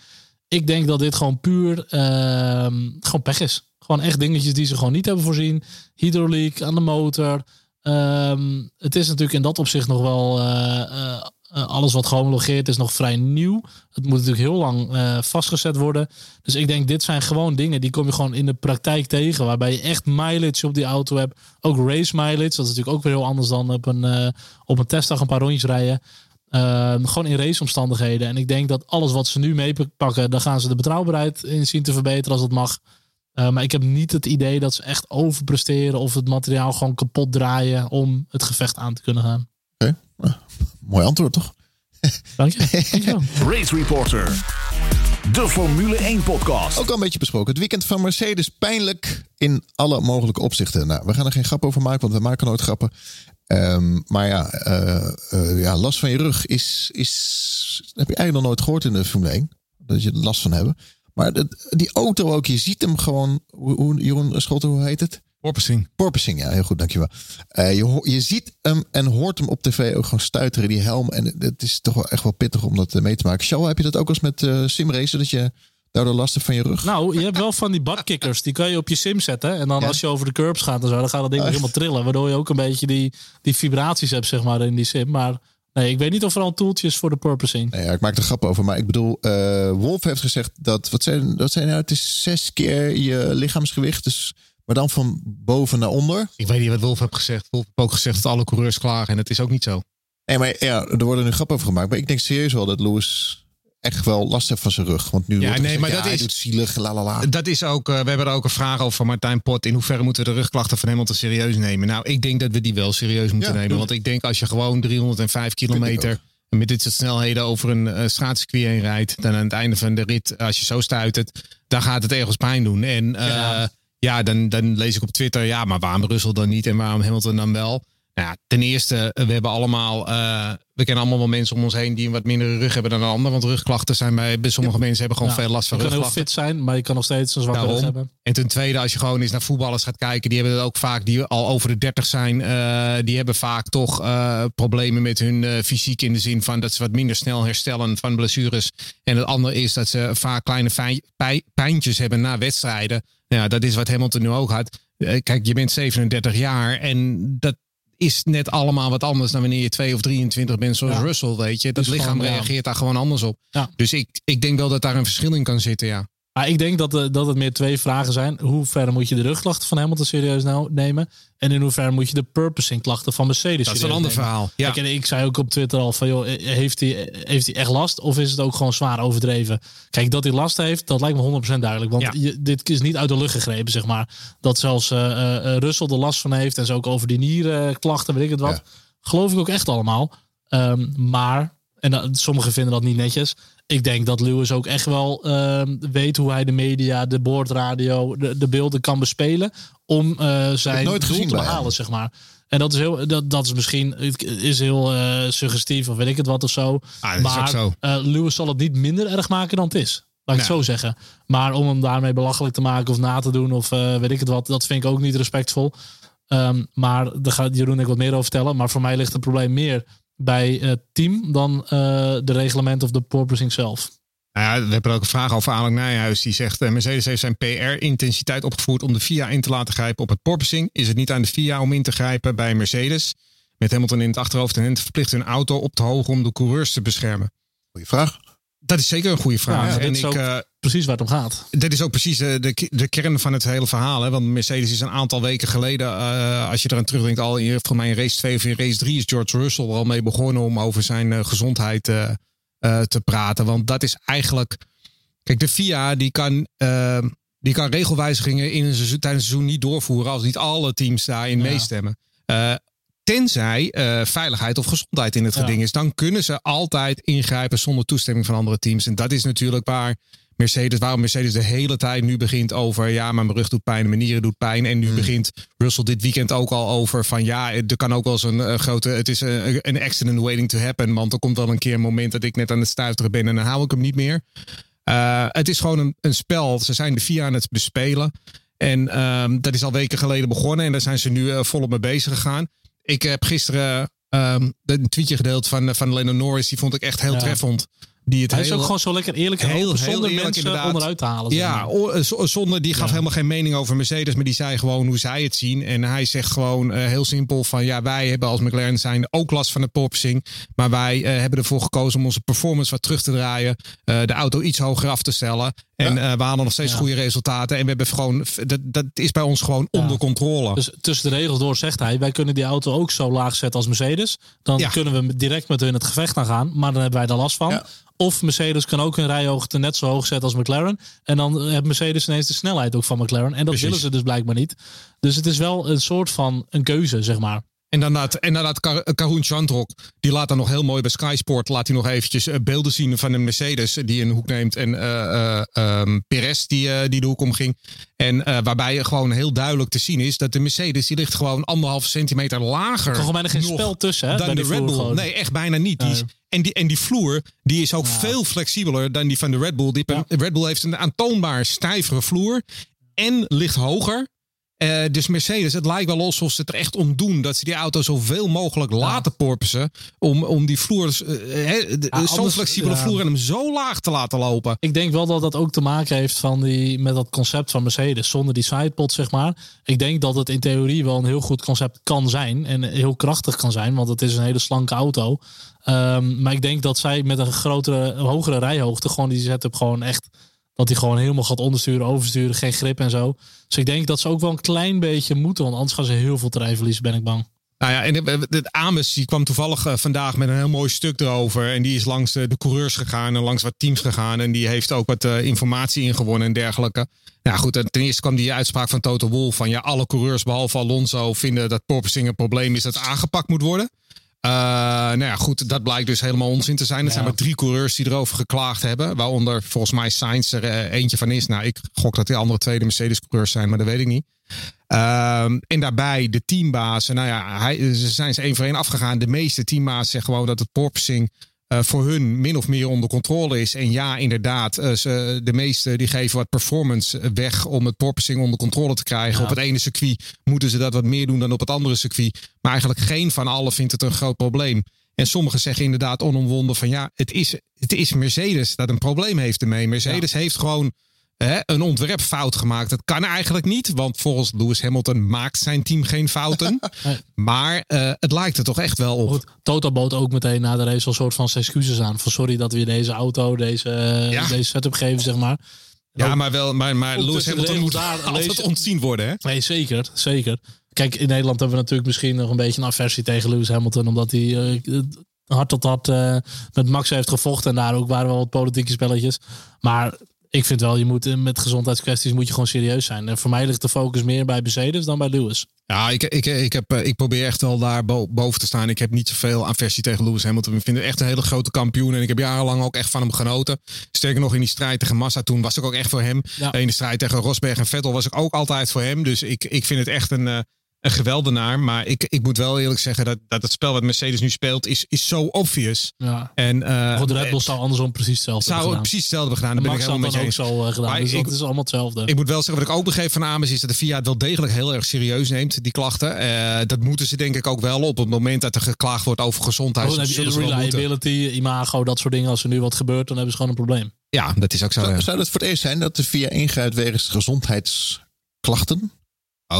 Ik denk dat dit gewoon puur ehm, gewoon pech is. Gewoon echt dingetjes die ze gewoon niet hebben voorzien. Hydrauliek aan de motor. Ehm, het is natuurlijk in dat opzicht nog wel eh, eh, eh, alles wat gehomologeerd is nog vrij nieuw. Het moet natuurlijk heel lang vastgezet worden. Dus ik denk, dit zijn gewoon dingen die kom je gewoon in de praktijk tegen. Waarbij je echt mileage op die auto hebt. Ook race mileage. Dat is natuurlijk ook weer heel anders dan op een, op een testdag een paar rondjes rijden. Ehm, gewoon in raceomstandigheden. En ik denk dat alles wat ze nu meepakken, daar gaan ze de betrouwbaarheid in zien te verbeteren als dat mag. Uh, maar ik heb niet het idee dat ze echt overpresteren of het materiaal gewoon kapot draaien om het gevecht aan te kunnen gaan. Oké, okay. mooi antwoord toch? Dank je. Dank je Race Reporter, de Formule 1 podcast. Ook al een beetje besproken. Het weekend van Mercedes pijnlijk in alle mogelijke opzichten. Nou, we gaan er geen grap over maken, want we maken nooit grappen. Um, maar ja, uh, uh, ja, last van je rug is, is. heb je eigenlijk nog nooit gehoord in de Formule 1. Dat je er last van hebben. Maar de, die auto ook, je ziet hem gewoon. Hoe, Jeroen Schotten, hoe heet het? Porpoising. Porpoising, ja, heel goed, dankjewel. Uh, je, je ziet hem en hoort hem op tv ook gewoon stuiteren, die helm. En het is toch wel echt wel pittig om dat mee te maken. Show, heb je dat ook eens met uh, simracen, dat je daardoor last hebt van je rug? Nou, je hebt wel van die badkickers, die kan je op je sim zetten. En dan ja? als je over de curbs gaat en zo, dan gaat dat ding helemaal trillen. Waardoor je ook een beetje die, die vibraties hebt, zeg maar, in die sim. Maar Nee, ik weet niet of er al toeltjes voor de purposing. Nee, ja, ik maak er grap over. Maar ik bedoel, uh, Wolf heeft gezegd dat, wat zijn, dat zijn nou, het is zes keer je lichaamsgewicht. Dus, maar dan van boven naar onder. Ik weet niet wat Wolf heeft gezegd. Wolf heeft ook gezegd dat alle coureurs klagen. En het is ook niet zo. Nee, maar ja, er worden nu grap over gemaakt. Maar ik denk serieus wel dat Lewis echt wel last heeft van zijn rug. Want nu ja, wordt nee, gezegd, maar ja, dat hij is- doet zielig, la la la. Dat is ook, uh, we hebben er ook een vraag over van Martijn Pot. In hoeverre moeten we de rugklachten van Hamilton serieus nemen? Nou, ik denk dat we die wel serieus moeten Ja, nemen. Want ik denk als je gewoon 305 kilometer met dit soort snelheden over een uh, straatcircuit heen rijdt. Dan aan het einde van de rit, als je zo stuitert, dan gaat het ergens pijn doen. En uh, ja, ja dan, dan lees ik op Twitter, ja, maar waarom Russell dan niet en waarom Hamilton dan wel? Nou ja, ten eerste, we hebben allemaal, uh, we kennen allemaal wel mensen om ons heen die een wat mindere rug hebben dan een ander. Want rugklachten zijn bij, bij sommige mensen hebben gewoon Ja, veel last van je kan heel rugklachten. fit zijn, maar je kan nog steeds een zwakke rug hebben. En ten tweede, als je gewoon eens naar voetballers gaat kijken, die hebben het ook vaak, die al over de 30 zijn, uh, die hebben vaak toch uh, problemen met hun fysiek in de zin van dat ze wat minder snel herstellen van blessures. En het andere is dat ze vaak kleine fijn, pij, pijntjes hebben na wedstrijden. Nou ja, dat is wat Hamilton nu ook had. Kijk, je bent 37 jaar en dat is net allemaal wat anders dan wanneer je 2 of 23 bent zoals Ja. Russell, weet je. Dat lichaam reageert daar gewoon anders op. Dus ik, ik denk wel dat daar een verschil in kan zitten, ja. Maar ik denk dat, eh, dat het meer twee vragen zijn. Hoe ver moet je de rugklachten van Hamilton serieus nou nemen? En in hoeverre moet je de purposing klachten van Mercedes Dat is een ander nemen? verhaal. Ja. En ik zei ook op Twitter al van, joh, eh, heeft hij, heeft hij echt last? Of is het ook gewoon zwaar overdreven? Kijk, dat hij last heeft, dat lijkt me 100% duidelijk. Want Ja. je, dit is niet uit de lucht gegrepen, zeg maar. Dat zelfs eh eh, Russell er last van heeft. En zo ook over die nierklachten, weet ik het wat. Ja. Geloof ik ook echt allemaal. Ehm, maar, en sommigen vinden dat niet netjes. Ik denk dat Lewis ook echt wel ehm, weet hoe hij de media, de boordradio, de, de beelden kan bespelen. Om eh, zijn nooit doel gezien te behalen, zeg maar. En dat is, heel, dat, dat is misschien is heel eh, suggestief of weet ik het wat of zo. Ah, maar zo. eh, Lewis zal het niet minder erg maken dan het is. Laat ik het zo zeggen. Maar om hem daarmee belachelijk te maken of na te doen of weet ik het wat, dat vind ik ook niet respectvol. Ehm, maar daar gaat Jeroen ik wat meer over vertellen. Maar voor mij ligt het probleem meer bij het team dan eh, de reglement of de porpoising zelf. Nou ja, we hebben ook een vraag over Alec Nijhuis. Die zegt, eh, Mercedes heeft zijn PR-intensiteit opgevoerd om de FIA in te laten grijpen op het porpoising. Is het niet aan de FIA om in te grijpen bij Mercedes? Met Hamilton in het achterhoofd en hen te verplichten hun auto op te hogen om de coureurs te beschermen. Goeie vraag. Dat is zeker een goede vraag. Ja, en ik, eh, Precies waar het om gaat. dit is ook precies eh, de, de kern van het hele verhaal. Hè? Want Mercedes is een aantal weken geleden, eh, als je eraan terugdenkt, al in, voor mij in race 2 of in race 3 is George Russell al mee begonnen om over zijn gezondheid te praten. Want dat is eigenlijk. Kijk, de FIA die kan, die kan regelwijzigingen in een seizoen, tijdens een seizoen niet doorvoeren als niet alle teams daarin Ja. meestemmen. Eh, tenzij eh, veiligheid of gezondheid in het Ja. geding is, dan kunnen ze altijd ingrijpen zonder toestemming van andere teams. En dat is natuurlijk waar Mercedes, waarom Mercedes de hele tijd nu begint over, ja, maar mijn rug doet pijn, mijn nieren doet pijn. En nu begint Russell dit weekend ook al over van, ja, er kan ook wel eens een eh, grote, het is een, een accident waiting to happen. Want er komt wel een keer een moment dat ik net aan het stuiteren ben en dan hou ik hem niet meer. Eh, het is gewoon een, een spel. Ze zijn de VIA aan het bespelen. En ehm, dat is al weken geleden begonnen. En daar zijn ze nu eh, volop mee bezig gegaan. Ik heb gisteren ehm, een tweetje gedeeld van, van Lennon Norris. Die vond ik echt heel Ja. treffend. Die het Hij is heel- ook gewoon zo lekker eerlijk en heel- heel zonder eerlijk mensen inderdaad. onderuit te halen. Ja, zonder, die gaf Ja. helemaal geen mening over Mercedes, maar die zei gewoon hoe zij het zien. En hij zegt gewoon eh, heel simpel van ja, wij hebben als McLaren zijn ook last van het porpoising. Maar wij eh, hebben ervoor gekozen om onze performance wat terug te draaien. eh, de auto iets hoger af te stellen. En eh, we halen nog steeds Ja. goede resultaten. En we hebben gewoon, dat, dat is bij ons gewoon onder controle. Dus tussen de regels door zegt hij, wij kunnen die auto ook zo laag zetten als Mercedes. Dan Ja. kunnen we direct met hun het gevecht aan gaan, maar dan hebben wij er last van. Ja. Of Mercedes kan ook hun rijhoogte net zo hoog zetten als McLaren. En dan heeft Mercedes ineens de snelheid ook van McLaren. En dat Precies. willen ze dus blijkbaar niet. Dus het is wel een soort van een keuze, zeg maar. En dan laat, en dan Kar- Karun Chandrok, die laat dan nog heel mooi bij Sky Sport, laat hij nog eventjes eh, beelden zien van een Mercedes die een hoek neemt. En ehm, Perez die, die de hoek omging. En waarbij gewoon heel duidelijk te zien is dat de Mercedes, die ligt gewoon anderhalve centimeter lager. Er gewoon bijna geen spel tussen, hè? Dan de Red Bull. gewoon. Nee, echt bijna niet. Die is, en, die, en die vloer, die is ook veel flexibeler dan die van de Red Bull. Die, Ja. Red Bull heeft een aantoonbaar stijvere vloer en ligt hoger. Eh, dus Mercedes, het lijkt wel alsof ze het er echt om doen. Dat ze die auto zoveel mogelijk laten porpoisen. Om, om die vloer, de- Ja, zo'n flexibele ja. vloer en hem zo laag te laten lopen. Ik denk wel dat dat ook te maken heeft van die, met dat concept van Mercedes. Zonder die sidepod, zeg maar. Ik denk dat het in theorie wel een heel goed concept kan zijn. En heel krachtig kan zijn, want het is een hele slanke auto. Ehm, maar ik denk dat zij met een grotere, hogere rijhoogte gewoon die setup gewoon echt... Dat hij gewoon helemaal gaat ondersturen, oversturen, geen grip en zo. Dus ik denk dat ze ook wel een klein beetje moeten. Want anders gaan ze heel veel terrein verliezen, ben ik bang. Nou ja, en de, de Ames die kwam toevallig eh, vandaag met een heel mooi stuk erover. En die is langs de, coureurs gegaan en langs wat teams gegaan. En die heeft ook wat eh, informatie ingewonnen en dergelijke. Nou goed, en ten eerste kwam die uitspraak van Toto Wolff van ja, alle coureurs behalve Alonso vinden dat porpoising een probleem is dat aangepakt moet worden. Eh, nou ja, goed, dat blijkt dus helemaal onzin te zijn. Er zijn maar drie coureurs die erover geklaagd hebben. Waaronder volgens mij Sainz er eh, eentje van is. Nou, ik gok dat die andere tweede Mercedes-coureurs zijn, maar dat weet ik niet. Ehm, en daarbij de teambazen. Nou ja, hij, ze zijn ze één voor één afgegaan. De meeste teambazen zeggen gewoon dat het porpoising voor hun min of meer onder controle is. En ja, inderdaad, eh, ze, de meeste die geven wat performance weg om het porpoising onder controle te krijgen. Op het ene circuit moeten ze dat wat meer doen dan op het andere circuit. Maar eigenlijk geen van allen vindt het een groot probleem. En sommigen zeggen inderdaad onomwonden van ja, het is, het is Mercedes dat een probleem heeft ermee. Mercedes heeft gewoon hè, een ontwerpfout gemaakt. Dat kan eigenlijk niet, want volgens Lewis Hamilton maakt zijn team geen fouten. maar eh, het lijkt er toch echt wel op. Goed, Toto bood ook meteen na de race al een soort van zijn excuses aan. Van sorry dat we je deze auto, deze, eh, Ja. deze setup geven, zeg maar. Ja, maar, wel, maar, Lewis Hamilton moet daar altijd lezen- ontzien worden. Hè? Nee, zeker, zeker. Kijk, in Nederland hebben we natuurlijk misschien nog een beetje een aversie tegen Lewis Hamilton. Omdat hij eh, hard tot hard eh, met Max heeft gevochten. En daar ook waren wel wat politieke spelletjes. Maar ik vind wel, je moet eh, met gezondheidskwesties moet je gewoon serieus zijn. En voor mij ligt de focus meer bij Mercedes dan bij Lewis. Ja, ik, ik, ik, heb, eh, ik probeer echt wel daar bo- boven te staan. Ik heb niet zoveel aversie tegen Lewis Hamilton. Ik vind het echt een hele grote kampioen. En ik heb jarenlang ook echt van hem genoten. Sterker nog, in die strijd tegen Massa toen was ik ook echt voor hem. Ja. In de strijd tegen Rosberg en Vettel was ik ook altijd voor hem. Dus ik, ik vind het echt een, eh, een geweldenaar. Maar ik, ik moet wel eerlijk zeggen dat, dat het spel wat Mercedes nu speelt is, is zo obvious. Ja. En, eh, Goed, de Red Bull zou andersom precies hetzelfde zou het gedaan. precies hetzelfde hebben gedaan. Daar ben ik helemaal dan met je ook zo eh, gedaan. Maar Dus ik- dat is allemaal hetzelfde. Ik moet wel zeggen, wat ik ook begreep van Ames is dat de VIA het wel degelijk heel erg serieus neemt, die klachten. Eh, dat moeten ze denk ik ook wel op het moment dat er geklaagd wordt over gezondheid. Dan heb je moeten. reliability, imago, dat soort dingen. Als er nu wat gebeurt, dan hebben ze gewoon een probleem. Ja, dat is ook zo. Zou, ja. zou het voor het eerst zijn dat de VIA ingrijpt wegens gezondheidsklachten? Oh.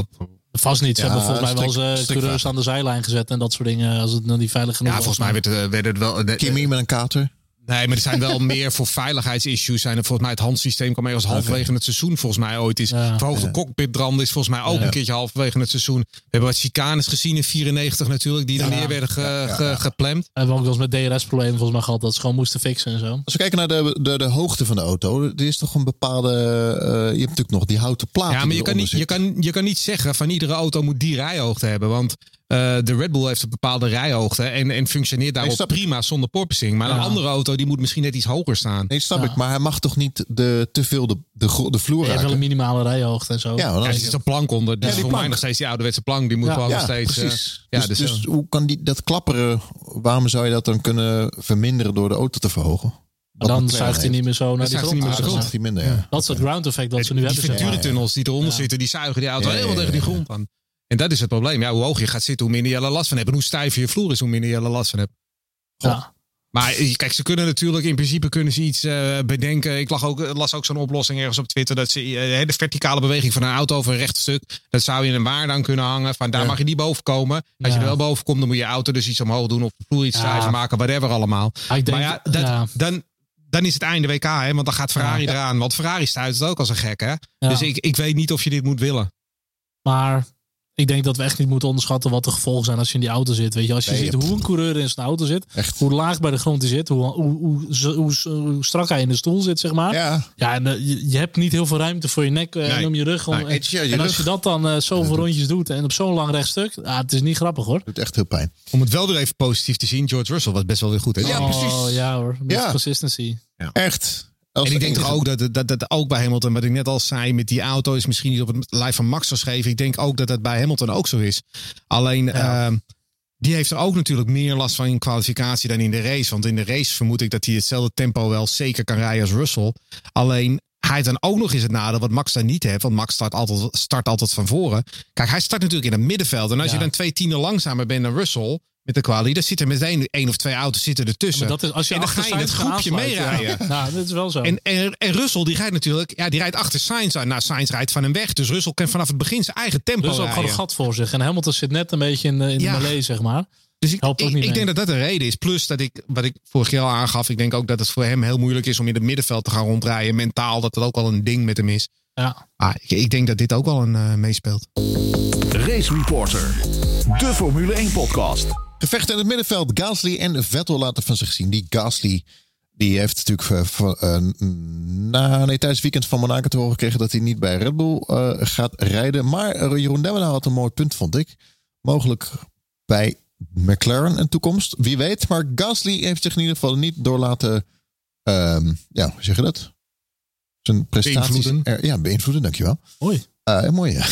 Vast niet. Ze Ja, hebben volgens mij wel eens eh, coureurs aan de zijlijn gezet en dat soort dingen. Als het nog niet veilig genoeg Ja, was. volgens mij werd, het- werd het wel. eh, Kimmy met een kater? Nee, maar er zijn wel meer voor veiligheidsissues. Zijn er volgens mij het handsysteem kwam ergens halverwege het seizoen. Volgens mij ooit is Ja. verhoogde cockpitbranden is volgens mij ook een keertje halverwege het seizoen. We hebben wat chicanes gezien in 94 natuurlijk, die er neer werden ge, ge- gepland. We hebben ook wel eens met DRS-problemen volgens mij gehad. Dat ze gewoon moesten fixen en zo. Als we kijken naar de, de, de hoogte van de auto, er is toch een bepaalde. eh, je hebt natuurlijk nog die houten plaat. Ja, maar je kan, niet, je, kan, je kan niet zeggen van iedere auto moet die rijhoogte hebben. Want eh, de Red Bull heeft een bepaalde rijhoogte en, en functioneert daarop ik. prima zonder porpoising. Maar een andere auto die moet misschien net iets hoger staan. Nee, snap Ja. ik. Maar hij mag toch niet de, te veel de, de, de vloer Je hebt wel raken? een minimale rijhoogte en zo. Ja, er zit een plank onder. Dus Ja, die voor mij nog steeds die ouderwetse plank. Die moet Ja. gewoon nog steeds... eh, precies. ja, dus, dus, dus eh, hoe kan die, dat klapperen, waarom zou je dat dan kunnen verminderen door de auto te verhogen? Maar dan zuigt hij niet meer zo naar die hij grond. niet meer de grond. hij minder, ja. Dat is het ground effect dat ze nu die hebben. maar. venturentunnels die eronder zitten, die zuigen die auto helemaal tegen die grond aan. En dat is het probleem. Ja, hoe hoog je gaat zitten, hoe minder je er last van hebt. En hoe stijver je vloer is, hoe minder je er last van hebt. Ja. Maar eh, kijk, ze kunnen natuurlijk in principe kunnen ze iets eh, bedenken. Ik lag ook, las ook zo'n oplossing ergens op Twitter. Dat ze eh, de verticale beweging van een auto over een rechtstuk. Dat zou je in een waar dan kunnen hangen. Van daar Ja. mag je niet boven komen. Als je er wel boven komt, dan moet je auto dus iets omhoog doen. Of de vloer iets stijver maken. Whatever allemaal. Denk, maar ja, dat. Dan, dan is het einde WK. Hè? Want dan gaat Ferrari eraan. Want Ferrari stuit het ook als een gek. Hè? Dus ik, ik weet niet of je dit moet willen. Maar ik denk dat we echt niet moeten onderschatten wat de gevolgen zijn als je in die auto zit. Weet je, als je Nee, ziet hoe een coureur in zijn auto zit, Echt. hoe laag bij de grond hij zit, hoe, hoe, hoe, hoe, hoe strak hij in de stoel zit, zeg maar. Ja, Ja, en, eh, je, je hebt niet heel veel ruimte voor je nek eh, en om je rug. Om, Nee, en, je en als je dat dan eh, zoveel rondjes doet en op zo'n lang rechtstuk, ah, het is niet grappig hoor. doet echt heel pijn. Om het wel weer even positief te zien. George Russell was best wel weer goed. Hè? Ja, oh, precies. ja hoor, met Ja. consistency. Echt. En ik denk toch ook dat, dat, dat ook bij Hamilton, wat ik net al zei, met die auto is misschien niet op het lijf van Max geschreven. Ik denk ook dat dat bij Hamilton ook zo is. Alleen, Ja. ehm, die heeft er ook natuurlijk meer last van in kwalificatie dan in de race. Want in de race vermoed ik dat hij hetzelfde tempo wel zeker kan rijden als Russell. Alleen, hij dan ook nog eens het nadeel wat Max dan niet heeft. Want Max start altijd, start altijd van voren. Kijk, hij start natuurlijk in het middenveld. En als Ja. je dan twee tienden langzamer bent dan Russell met de kwalie, dan zitten meteen één of twee auto's zitten ertussen. Dat is, als je en dan achter ga je in het groepje ja. meerijden. Ja, dat is wel zo. En, en, en Russell die rijdt natuurlijk, ja, die rijdt achter Sainz aan. Nou, Sainz rijdt van hem weg. Dus Russell kan vanaf het begin zijn eigen tempo dus ook gewoon een gat voor zich. En Hamilton zit net een beetje in de, in de Ja. melee, zeg maar. Dus ik, Helpt ook ik, niet ik mee. denk dat dat een reden is. Plus dat ik, wat ik vorig jaar al aangaf, ik denk ook dat het voor hem heel moeilijk is om in het middenveld te gaan rondrijden. Mentaal, dat dat ook wel een ding met hem is. Ja. Maar ik, ik denk dat dit ook wel een eh, meespeelt. Race Reporter, de Formule 1 podcast. Gevecht in het middenveld. Gasly en Vettel laten van zich zien. Die Gasly die heeft natuurlijk eh, van, eh, na, nee, tijdens het weekend van Monaco te horen gekregen dat hij niet bij Red Bull eh, gaat rijden. Maar Jeroen Demmenau had een mooi punt, vond ik. Mogelijk bij McLaren een toekomst. Wie weet. Maar Gasly heeft zich in ieder geval niet door laten. ehm, ja, hoe zeg je dat? Zijn prestaties. Beïnvloeden. er- ja, beïnvloeden, dankjewel. Mooi. Mooi, ja.